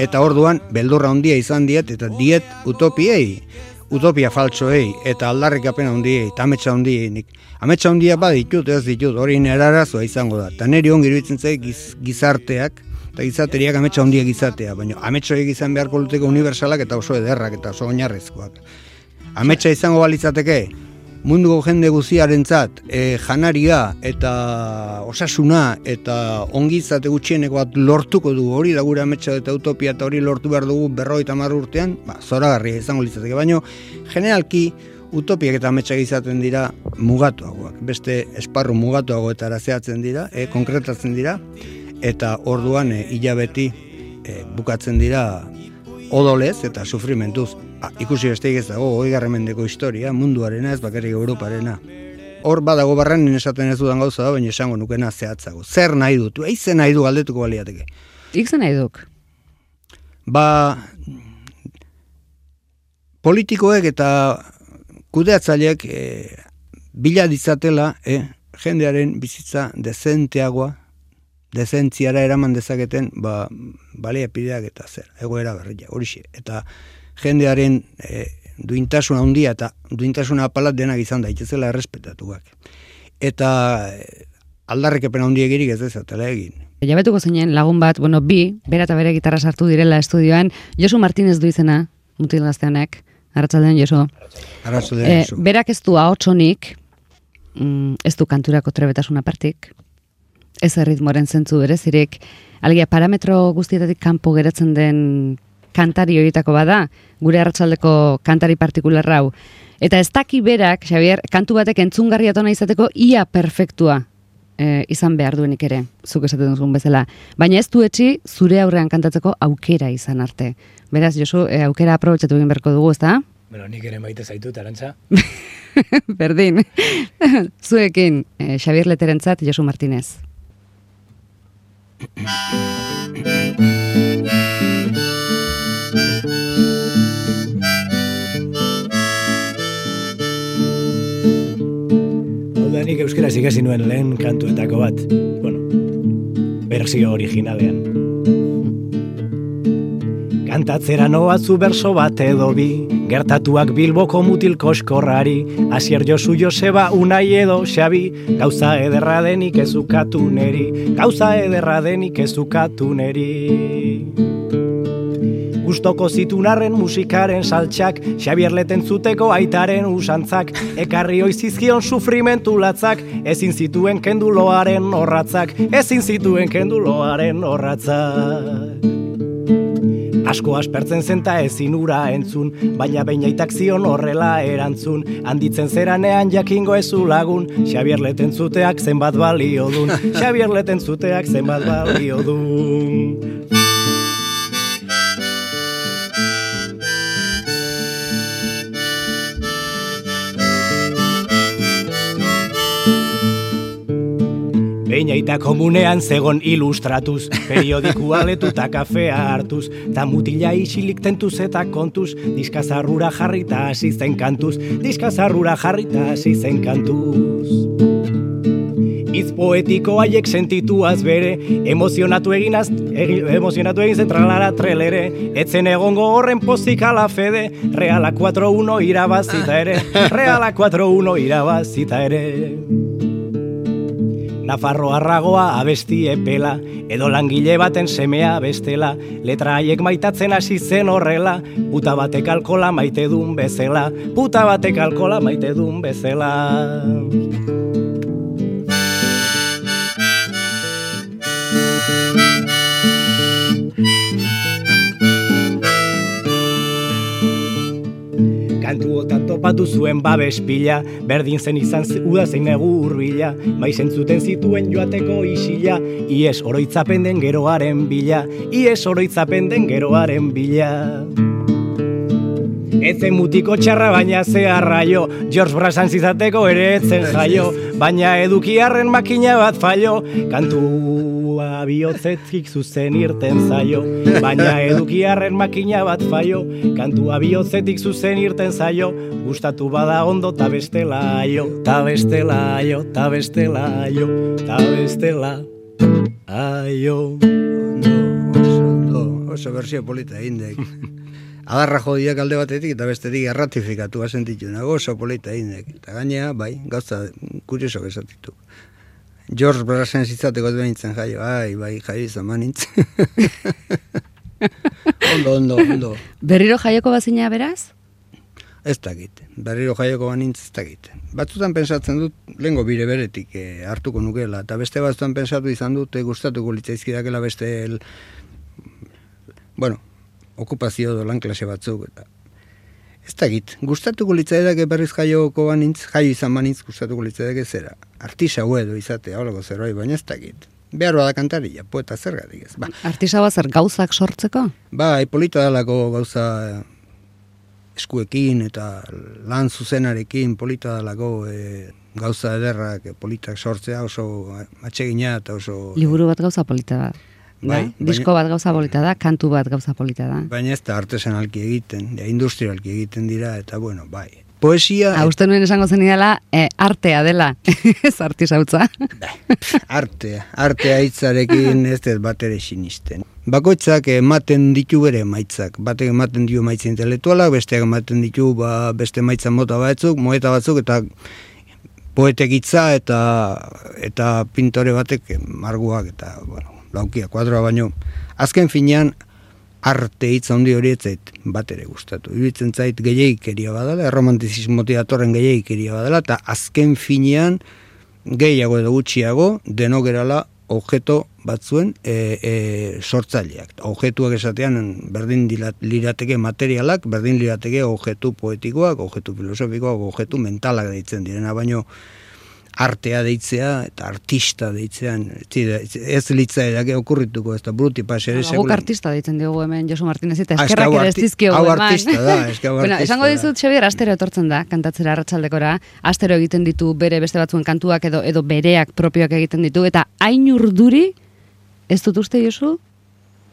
eta orduan beldurra handia izan diet eta diet utopiei, utopia faltsoei eta aldarrikapen handiei ametsa handiei nik. Ametsa handia baditut ez ditut hori nerarazoa izango da. Ta neri ongi iruditzen zaik gizarteak eta gizateriak ametsa handiak izatea, baina ametsa izan beharko luteko universalak eta oso ederrak eta oso oinarrezkoak. Ametsa izango balitzateke, munduko jende guziarentzat e, janaria eta osasuna eta ongizate gutxieneko bat lortuko du hori da gure ametsa eta utopia eta hori lortu behar dugu berroi eta marru urtean, ba, zora izango litzateke, baino generalki utopiak eta ametsak izaten dira mugatuagoak, beste esparru mugatuago eta arazeatzen dira, e, konkretatzen dira, eta orduan e, hilabeti e, bukatzen dira odolez eta sufrimentuz ikusi besteik ez dago, hoi garramendeko historia, munduarena ez bakarrik Europarena. Hor badago barren esaten ez dudan gauza da, baina esango nukena zehatzago. Zer nahi dut? Eizen nahi du galdetuko baliateke. Ikzen nahi duk? Ba, politikoek eta kudeatzaileek e, bila ditzatela e, jendearen bizitza dezenteagoa, dezentziara eraman dezaketen, ba, baliapideak eta zer, egoera berria, horixe. Eta jendearen e, duintasuna handia eta duintasuna apalat denak izan daitezela errespetatuak. Eta e, aldarrekepen handia egirik ez dezatela egin. Jabetuko zeinen lagun bat, bueno, bi, bera eta bere gitarra sartu direla estudioan, Josu Martinez du izena, mutil gazteanek, arratsaldean Josu. Arratsaldean Josu. E, berak ez du ahotsonik, mm, ez du kanturako trebetasuna partik, ez erritmoren zentzu berezirik, alegia parametro guztietatik kanpo geratzen den kantari horietako bada, gure arratsaldeko kantari partikularra hau. Eta ez daki berak, Xavier, kantu batek entzungarri atona izateko ia perfektua e, izan behar duenik ere, zuk esaten duzun bezala. Baina ez du etxi zure aurrean kantatzeko aukera izan arte. Beraz, Josu, e, aukera aprobetsatu egin berko dugu, ezta? Bueno, nik ere maite zaitu, tarantza. Berdin. Zuekin, e, Xavier Leterentzat, Josu Martinez. nik euskera ikasi nuen lehen kantuetako bat. Bueno, berzio originalean. Kantatzera noa zu berso bat edo bi, gertatuak bilboko mutil koskorrari, asier josu Joseba unai edo xabi, gauza ederra denik ezukatu neri, gauza ederra denik ezukatu neri gustoko zitunarren musikaren saltxak, Xabier zuteko aitaren usantzak, ekarri oizizkion sufrimentu latzak, ezin zituen kenduloaren horratzak, ezin zituen kenduloaren horratzak. Asko aspertzen zenta ezin ura entzun, baina bainaitak zion horrela erantzun. Handitzen zeranean jakingo ezu lagun, Xabier leten zuteak zenbat balio dun. Xabier leten zuteak zenbat balio dun. Beinaita komunean zegon ilustratuz, periodikua letuta kafea hartuz, ta mutila isilik tentuz eta kontuz, diskazarrura jarrita hasi zen kantuz, diskazarrura jarrita hasi zen kantuz. Itz poetiko haiek sentituaz bere, emozionatu egin az, egi, emozionatu egin zen tralara trelere, etzen egongo horren pozik ala fede, reala 4-1 irabazita ere, reala 4-1 irabazita ere. Nafarro arragoa abesti epela, edo langile baten semea bestela, letra haiek maitatzen hasi zen horrela, puta batek alkola maite dun bezela, puta batek alkola maite dun bezela. Kantu otan topatu zuen babes pila, berdin zen izan uda zein negu urbila, bai zuten zituen joateko isila, ies oroitzapen den geroaren bila, ies oroitzapen den geroaren bila. Etzen mutiko txarra baina ze arraio, George Brasan zizateko ere etzen jaio, baina edukiarren makina bat fallo, kantua bihotzetik zuzen irten zaio, baina edukiarren makina bat fallo, kantua bihotzetik zuzen irten zaio, gustatu bada ondo ta bestela aio, ta bestela aio, ta bestela aio, ta bestela aio. ondo, oso bersio polita indek. Adarra jodiak alde batetik eta bestetik erratifikatu sentitu nago oso polita indek. Eta gainea, bai, gauza kurioso esatitu. George Brasen zitzateko behintzen jaio, ai, bai, jaio izan manintz. ondo, ondo, ondo. Berriro jaioko bazina beraz? Ez dakit, berriro jaioko banintz ez dakit. Batzutan pensatzen dut, lehengo bire beretik eh, hartuko nukela, eta beste batzutan pensatu izan dut, eh, gustatuko litzaizkidakela beste, el, bueno, okupazio do lan klase batzuk, eta ez dakit, gustatuko litzaidake berriz jaioko banintz, jaio izan banintz, gustatuko litzaidake zera, artisa edo izatea, holako zerbait, baina ez dakit. Behar bada kantaria, poeta zergatik ez. Ba, Artisa zer gauzak sortzeko? Ba, polita dalako gauza eh, eskuekin eta lan zuzenarekin polita dalako eh, gauza ederrak eh, politak sortzea oso atsegina eta oso... Liburu bat gauza polita da. Bai, da? Disko bat gauza polita da, kantu bat gauza polita da. Baina ez da artesanalki egiten, ja, industrialki egiten dira, eta bueno, bai. Poesia, Ha, uste nuen esango zen dela, eh, artea dela, ez artisautza. artea, artea hitzarekin ez dut bat ere sinisten. Bakoitzak ematen ditu bere maitzak. Batek ematen ditu maitza intelektualak, besteak ematen ditu ba, beste maitza mota batzuk, moeta batzuk, eta poetek hitza eta eta pintore batek marguak eta bueno, laukia, kuadroa baino. Azken finean, arte hitz handi hori ez zait bat ere gustatu. Iruditzen zait gehiagikeria badala, erromantizismotik datorren gehiagikeria badala, eta azken finean gehiago edo gutxiago denogerala objeto batzuen e, e, sortzaileak. Objetuak esatean berdin dilat- lirateke materialak, berdin lirateke objetu poetikoak, objetu filosofikoak, objetu mentalak deitzen direna, baino artea deitzea eta artista deitzean ez, ez litza edake okurrituko ez da bruti pasere Guk artista deitzen diogu hemen Josu Martinez eta Ah, eske eskerrak ere ez dizkiogu hau artista da, eske hau bueno, esango dizut Xabier astero etortzen da kantatzera arratsaldekora, astero egiten ditu bere beste batzuen kantuak edo edo bereak propioak egiten ditu eta hain urduri ez dut uste Josu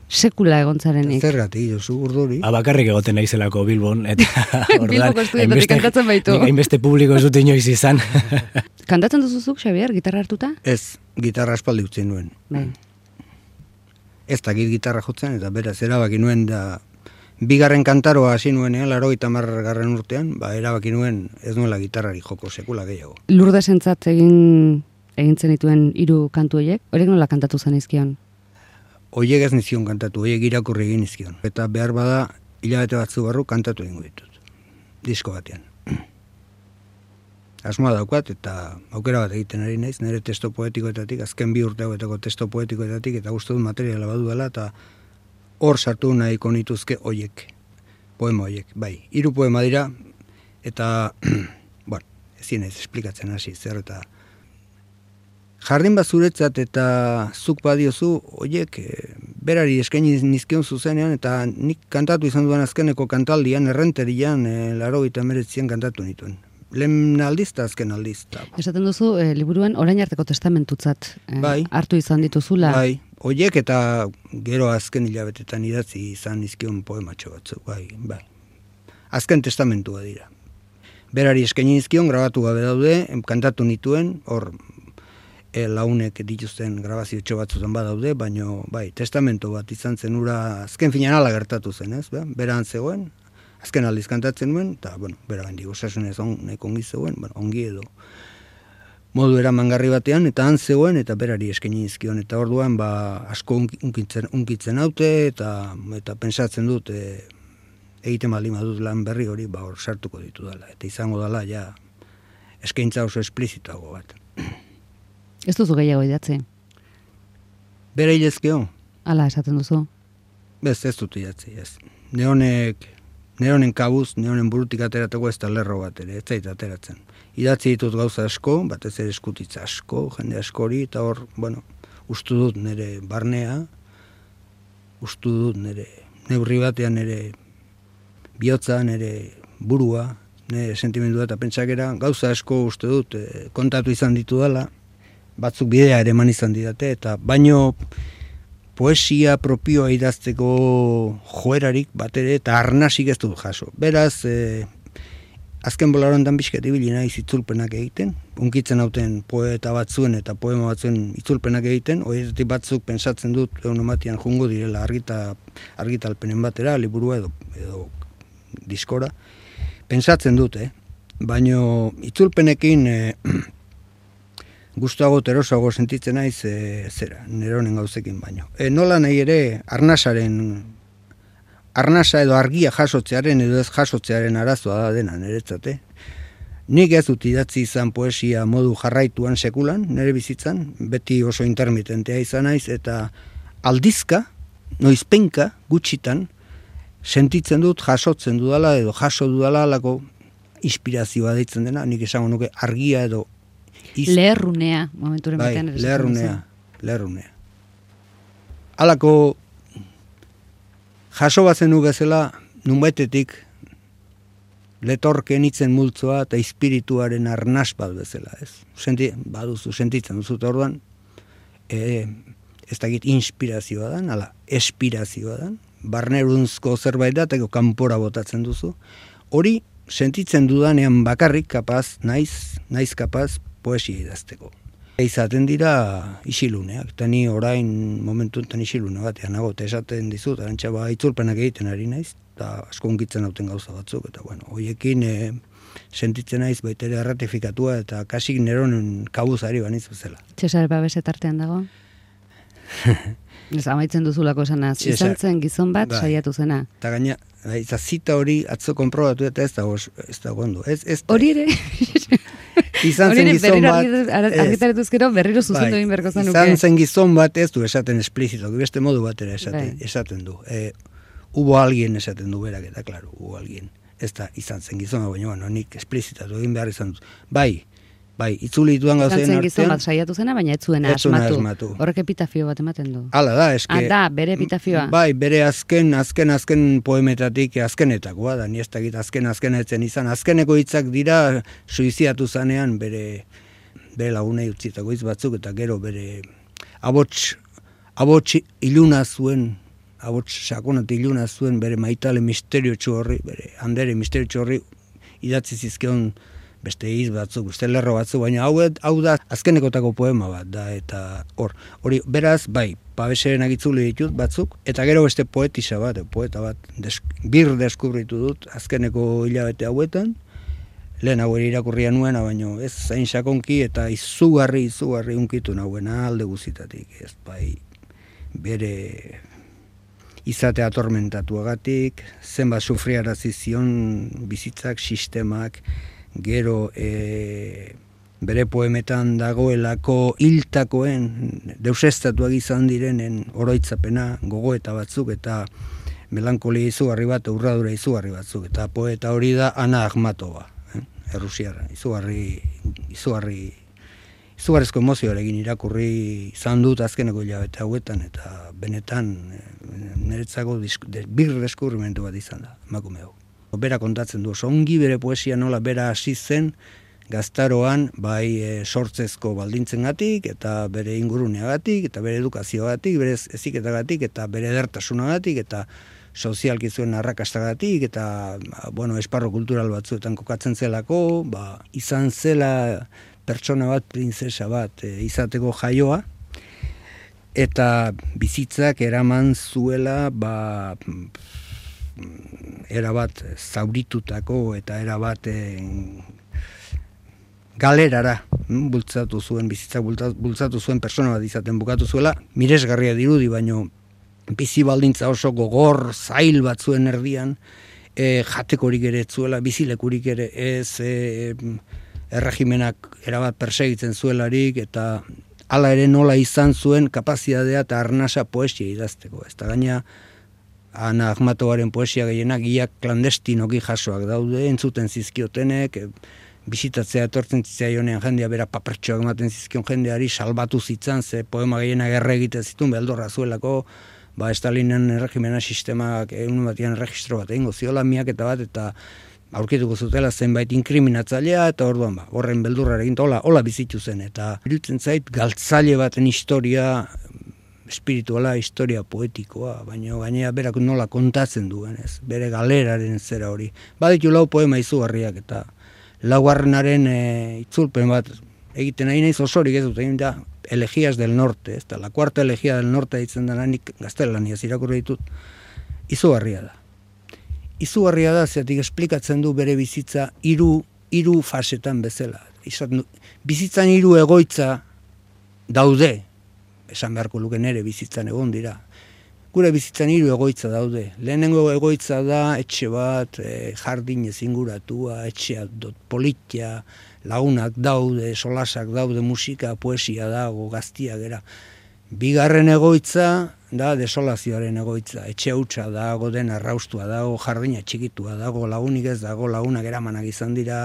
sekula egontzarenik. Zergatik, Josu urduri. Ba, bakarrik egoten naizelako Bilbon, eta estudioetatik hainbeste- kantatzen baitu. hainbeste publiko ez dut inoiz izan. Kantatzen duzuzuk Xabier gitarra hartuta? Ez, gitarra aspaldi utzi nuen. Bai. Ez dakit gitarra jotzen, eta beraz erabaki nuen da bigarren kantaroa hasi nuenean, laro garren urtean, ba, erabaki nuen ez nuela gitarrari joko sekula gehiago. Lurdesentzat egin egintzen dituen hiru kantu horiek, horiek nola kantatu zen izkion? Oiek ez nizion kantatu, oiek irakurri egin nizkion. Eta behar bada, hilabete batzu barru kantatu egingo ditut. Disko batean. Asmoa daukat eta aukera bat egiten ari naiz, nire testo poetikoetatik, azken bi urte hauetako testo poetikoetatik, eta gustu dut materiala badu dela, eta hor sartu nahiko nituzke hoiek, poema hoiek, bai. Hiru poema dira, eta, bueno, ezin ez esplikatzen hasi, zer eta jardin bat zuretzat eta zuk badiozu, hoiek, berari eskaini nizkion zuzenean, eta nik kantatu izan duan azkeneko kantaldian, errenterian, e, laro eta kantatu nituen. Lehen aldiz eta azken aldiz. Esaten duzu, e, liburuen orain arteko testamentutzat e, Bai. hartu izan dituzula. Bai, hoiek eta gero azken hilabetetan idatzi izan nizkion poematxo batzuk, bai, bai. Azken testamentua dira. Berari eskaini nizkion, grabatu gabe daude, kantatu nituen, hor e, launek dituzten grabazio txo batzutan badaude, baino bai, testamento bat izan zen ura azken finan ala gertatu zen, ez? Be? Beran zegoen, azken aldiz kantatzen nuen, eta, bueno, bera gaindik osasunez on, nahiko ongi zegoen, bueno, ongi edo modu eramangarri batean, eta han zegoen, eta berari eskaini nizkion, eta orduan, ba, asko unk- unkitzen, unkitzen haute, eta, eta pensatzen dut, e, egiten baldin badut lan berri hori, ba, hor sartuko ditu dela, eta izango dela, ja, eskaintza oso esplizitago bat. Ez duzu gehiago idatzi. Bere hilezkeo? Hala esaten duzu. Ez, ez dut idatzi, ez. Neonek, neonen kabuz, neonen burutik aterateko ez da lerro bat ere, ez zait ateratzen. Idatzi ditut gauza asko, batez ere eskutitza asko, jende askori, eta hor, bueno, ustu dut nire barnea, ustu dut nire neurri batean nire bihotza, nire burua, nire sentimendua eta pentsakera, gauza asko uste dut, eh, kontatu izan ditu dela, batzuk bidea ere eman izan didate, eta baino poesia propioa idazteko joerarik bat ere eta arnasik ez dut jaso. Beraz, e, azken bolaron dan bizket ibili naiz itzulpenak egiten, unkitzen hauten poeta batzuen eta poema batzuen itzulpenak egiten, horietatik batzuk pensatzen dut egun ematian jungo direla argita, argitalpenen batera, liburua edo, edo diskora. Pensatzen dut, eh? Baino itzulpenekin e, gustago terosago sentitzen naiz e, zera, neronen gauzekin baino. E, nola nahi ere arnasaren arnasa edo argia jasotzearen edo ez jasotzearen arazoa da dena niretzate. Nik ez dut idatzi izan poesia modu jarraituan sekulan, nire bizitzan, beti oso intermitentea izan naiz, eta aldizka, noizpenka, gutxitan, sentitzen dut jasotzen dudala edo jaso dudala alako inspirazioa deitzen dena, nik esango nuke argia edo iz- Leherrunea, momenturen bai, batean. leherrunea, leherrunea. Halako jaso bazenu bezala nunbaitetik letorken itzen multzoa eta espirituaren arnas bat bezala, ez? Senti, baduzu, sentitzen duzu orduan, e, ez dakit inspirazioa dan, ala, espirazioa dan, barnerunzko zerbait da, eta kanpora botatzen duzu. Hori, sentitzen dudanean bakarrik kapaz, naiz, naiz kapaz, poesia idazteko. Izaten dira isiluneak, eta ni orain momentu enten isilune batean nago, eta esaten dizut, arantxa ba, itzulpenak egiten ari naiz, eta asko unkitzen hauten gauza batzuk, eta bueno, hoiekin e, sentitzen naiz baita ere erratifikatua, eta kasik neronen kabuzari baniz bezala. Txesar babese tartean dago? Ez amaitzen duzulako esanaz. Txesar. Izan zen gizon bat Bai. saiatu zena. Eta gaina, bai, eta zita hori atzo konprobatu eta ez dago, ez dago ondo. Ez, ez, Hori ere, izan zen gizon bat. argi- ar- ez. argitaratuz gero berriro zuzendu Bai, egin beharko zenuke. Izan zen gizon bat ez du esaten esplizito, beste modu batera esaten, Bai. esaten du. E, hubo alguien esaten du berak eta, claro, hubo alguien. Ez da, izan zen gizon, baina, bueno, nik esplizitatu egin behar izan dut. Bai, bai, itzuli dituan gauzen zen gizon artean, bat saiatu zena, baina ez zuena asmatu. asmatu. Horrek epitafio bat ematen du. Hala da, eske... Ah, da, bere epitafioa. Bai, bere azken, azken, azken poemetatik azkenetakoa da, ni ez dakit azken, azken etzen izan. Azkeneko hitzak dira suiziatu zanean bere, bere lagunei utzitako hitz batzuk, eta gero bere abots, abots iluna zuen, abots sakonat iluna zuen bere maitale misterio horri, bere handere misterio horri idatzi zizkion beste hitz batzuk, beste lerro batzuk, baina hau, hau da azkenekotako poema bat da, eta hor, hori, beraz, bai, pabeseren agitzuli ditut batzuk, eta gero beste poetisa bat, poeta bat, desk, bir deskubritu dut azkeneko hilabete hauetan, lehen hau irakurria nuena, baino ez zain sakonki eta izugarri, izugarri unkitu nahuena alde guzitatik, ez bai, bere izate atormentatuagatik, zenbat sufriarazi zion bizitzak, sistemak, gero e, bere poemetan dagoelako hiltakoen deusestatuak izan direnen oroitzapena gogoeta batzuk eta melankolia izugarri bat, urradura izugarri batzuk eta poeta hori da Ana Ahmatova, eh? Errusiarra, izugarri izugarri izugarrezko emozioarekin irakurri izan dut azkeneko hilabete hauetan eta benetan eh, niretzako bir deskurrimentu bat izan da, emakume hau. Bera kontatzen du, ongi bere poesia nola bera hasi zen, gaztaroan bai e, sortzezko baldintzengatik eta bere inguruneagatik eta bere edukazioagatik, bere eziketagatik eta bere edertasunagatik eta sozialki zuen arrakastagatik eta bueno, esparro kultural batzuetan kokatzen zelako, ba, izan zela pertsona bat, printzesa bat e, izateko jaioa. Eta bizitzak eraman zuela ba, erabat zauritutako eta erabat e, galerara mm, bultzatu zuen, bizitza bultzatu zuen persona bat izaten bukatu zuela, miresgarria dirudi, baino bizi baldintza oso gogor, zail bat zuen erdian, e, jatekorik ere zuela, bizilekurik ere ez, e, erregimenak erabat persegitzen zuelarik, eta hala ere nola izan zuen kapazitatea eta arnasa poesia idazteko. Ez da gaina, Ana Ahmatoaren poesia gehienak iak klandestinoki jasoak daude, entzuten zizkiotenek, bizitatzea etortzen zitzaionean jendea bera papertxoak ematen zizkion jendeari salbatu zitzan ze poema gehiena gerra egiten zituen beldorra zuelako ba Stalinen erregimena sistemak egun batian registro bat egingo ziola miak eta bat eta aurkituko zutela zenbait inkriminatzailea eta orduan ba horren beldurrarekin hola hola bizitu zen eta irutzen zait galtzaile baten historia espirituala historia poetikoa, baina gainea berak nola kontatzen duen, ez? Bere galeraren zera hori. Baditu lau poema izugarriak eta laugarrenaren e, itzulpen bat egiten nahi naiz osorik ez dut egin da elegias del norte, ez da, la cuarta elegia del norte ditzen da nik gaztelania zirakurri ditut, izugarria da. Izugarria da, zeatik esplikatzen du bere bizitza hiru hiru fasetan bezala. Izan, bizitzan hiru egoitza daude, esan beharko luke nere bizitzan egon dira, gure bizitzan hiru egoitza daude. Lehenengo egoitza da etxe bat, e, jardin ezinguratua, etxea dot politia, lagunak daude, solasak daude, musika, poesia dago, gaztia gera. Bigarren egoitza da desolazioaren egoitza. Etxe hutsa dago, den arraustua dago, jardina txikitua dago, lagunik ez dago, lagunak eramanak izan dira,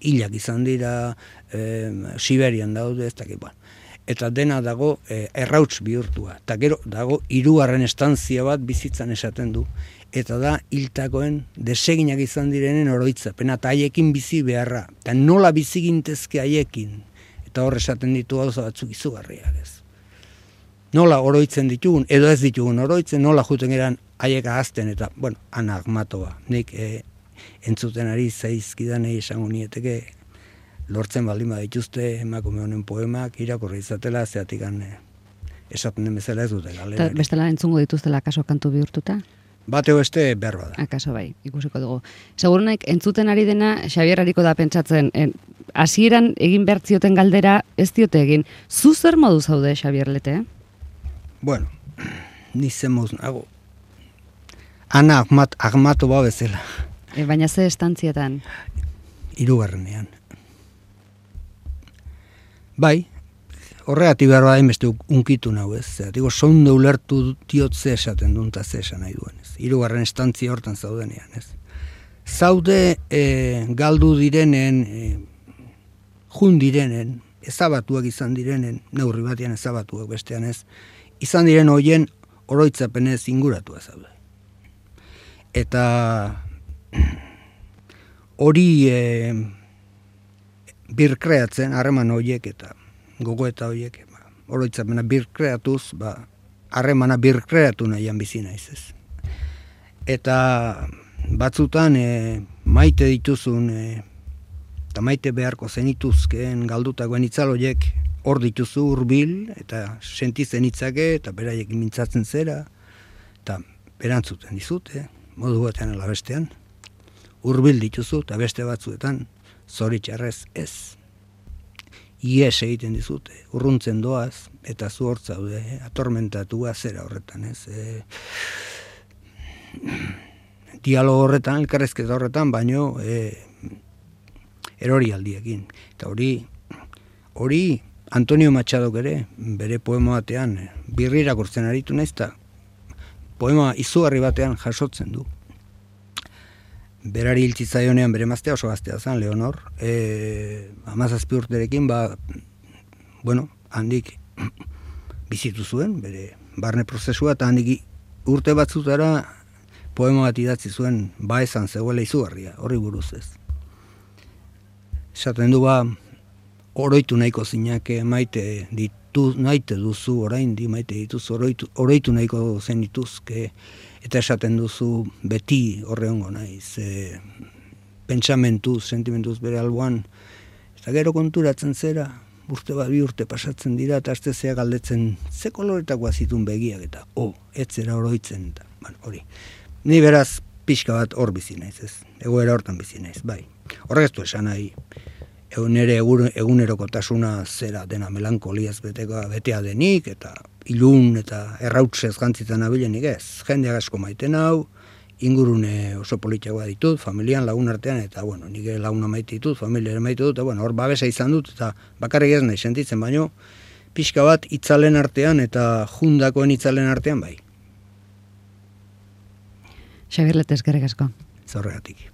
hilak izan dira, e, Siberian daude, ez dakit, bueno eta dena dago e, errauts bihurtua. Eta gero dago hirugarren estantzia bat bizitzan esaten du. Eta da hiltakoen deseginak izan direnen oroitzapena eta haiekin bizi beharra. Eta nola bizi gintezke haiekin. Eta hor esaten ditu gauza batzuk izugarriak ez. Nola oroitzen ditugun, edo ez ditugun oroitzen, nola juten eran haiek ahazten eta, bueno, anagmatoa. Nik e, entzuten ari zaizkidan esango nieteke lortzen baldin dituzte emakume honen poemak irakurri izatela zeatik eh, esaten den bezala ez dute galera. Bestela entzungo dituztela kaso kantu bihurtuta? Bateo beste berba da. Akaso bai, ikusiko dugu. Segurunaik entzuten ari dena Xabier da pentsatzen, hasieran egin bertzioten galdera ez diote egin. Zu zer modu zaude Xabier Lete? Bueno, ni zen nago. Ana Ahmat Ahmato ba bezala. E, baina ze estantzietan? Hirugarrenean. Bai, horregatik behar bada beste unkitu nahu ez. Zeratigo, sonde ulertu diot ze esaten duen eta ze esan nahi duen ez. Hirugarren estantzia hortan zaudenean ez. Zaude e, galdu direnen, e, jun direnen, ezabatuak izan direnen, neurri batean ezabatuak bestean ez, izan diren hoien oroitzapenez inguratua zaude. Eta hori e, birkreatzen, harreman horiek eta gogoeta horiek, ba, oroitzapena birkreatuz, ba, harremana birkreatu nahian bizi naiz ez. Eta batzutan e, maite dituzun e, eta maite beharko zenituzkeen galdutakoen itzaloiek hor dituzu hurbil eta sentitzen hitzake eta beraiek mintzatzen zera eta berantzuten dizute, modu batean ala bestean. Hurbil dituzu eta beste batzuetan zoritxarrez ez. Ies egiten dizute, urruntzen doaz, eta zu hortzaude, eh? atormentatua zera horretan, ez? E, dialogo horretan, elkarrezketa horretan, baino e, erori aldiekin. Eta hori, hori Antonio Machadok ere, bere poema batean, eh, birri irakurtzen aritu naiz eta poema izugarri batean jasotzen du. Berari hiltzi zaionean bere maztea oso gaztea zen, Leonor, e, amazazpi urterekin, ba, bueno, handik bizitu zuen, bere barne prozesua, eta handik urte batzutara poema bat idatzi zuen ba esan zegoela izugarria, horri buruz ez. Esaten du ba, oroitu nahiko zinake maite ditu, naite duzu orain di maite dituzu, oroitu, oroitu nahiko zen dituzke, eta esaten duzu beti horre hongo naiz, e, pentsamentu, sentimentuz bere alboan, eta gero konturatzen zera, urte bat bi urte pasatzen dira, eta azte zea galdetzen, ze koloretako zitun begiak, eta oh, etzera oroitzen, eta, bueno, hori. Ni beraz, pixka bat hor bizi naiz, ez? Egoera hortan bizi naiz, bai. Horrek ez du esan nahi, egun egunerokotasuna zera dena melankoliaz beteka betea denik eta ilun eta errautzez gantzitzen abilenik ez. Jendeak asko maiten hau, ingurune oso politiagoa ditut, familian lagun artean, eta bueno, nik laguna maite ditut, familia ere maite dut, eta bueno, hor babesa izan dut, eta bakarrik ez nahi sentitzen, baino, pixka bat itzalen artean eta jundakoen itzalen artean bai. Xabier Letez, gerek asko. Zorregatik.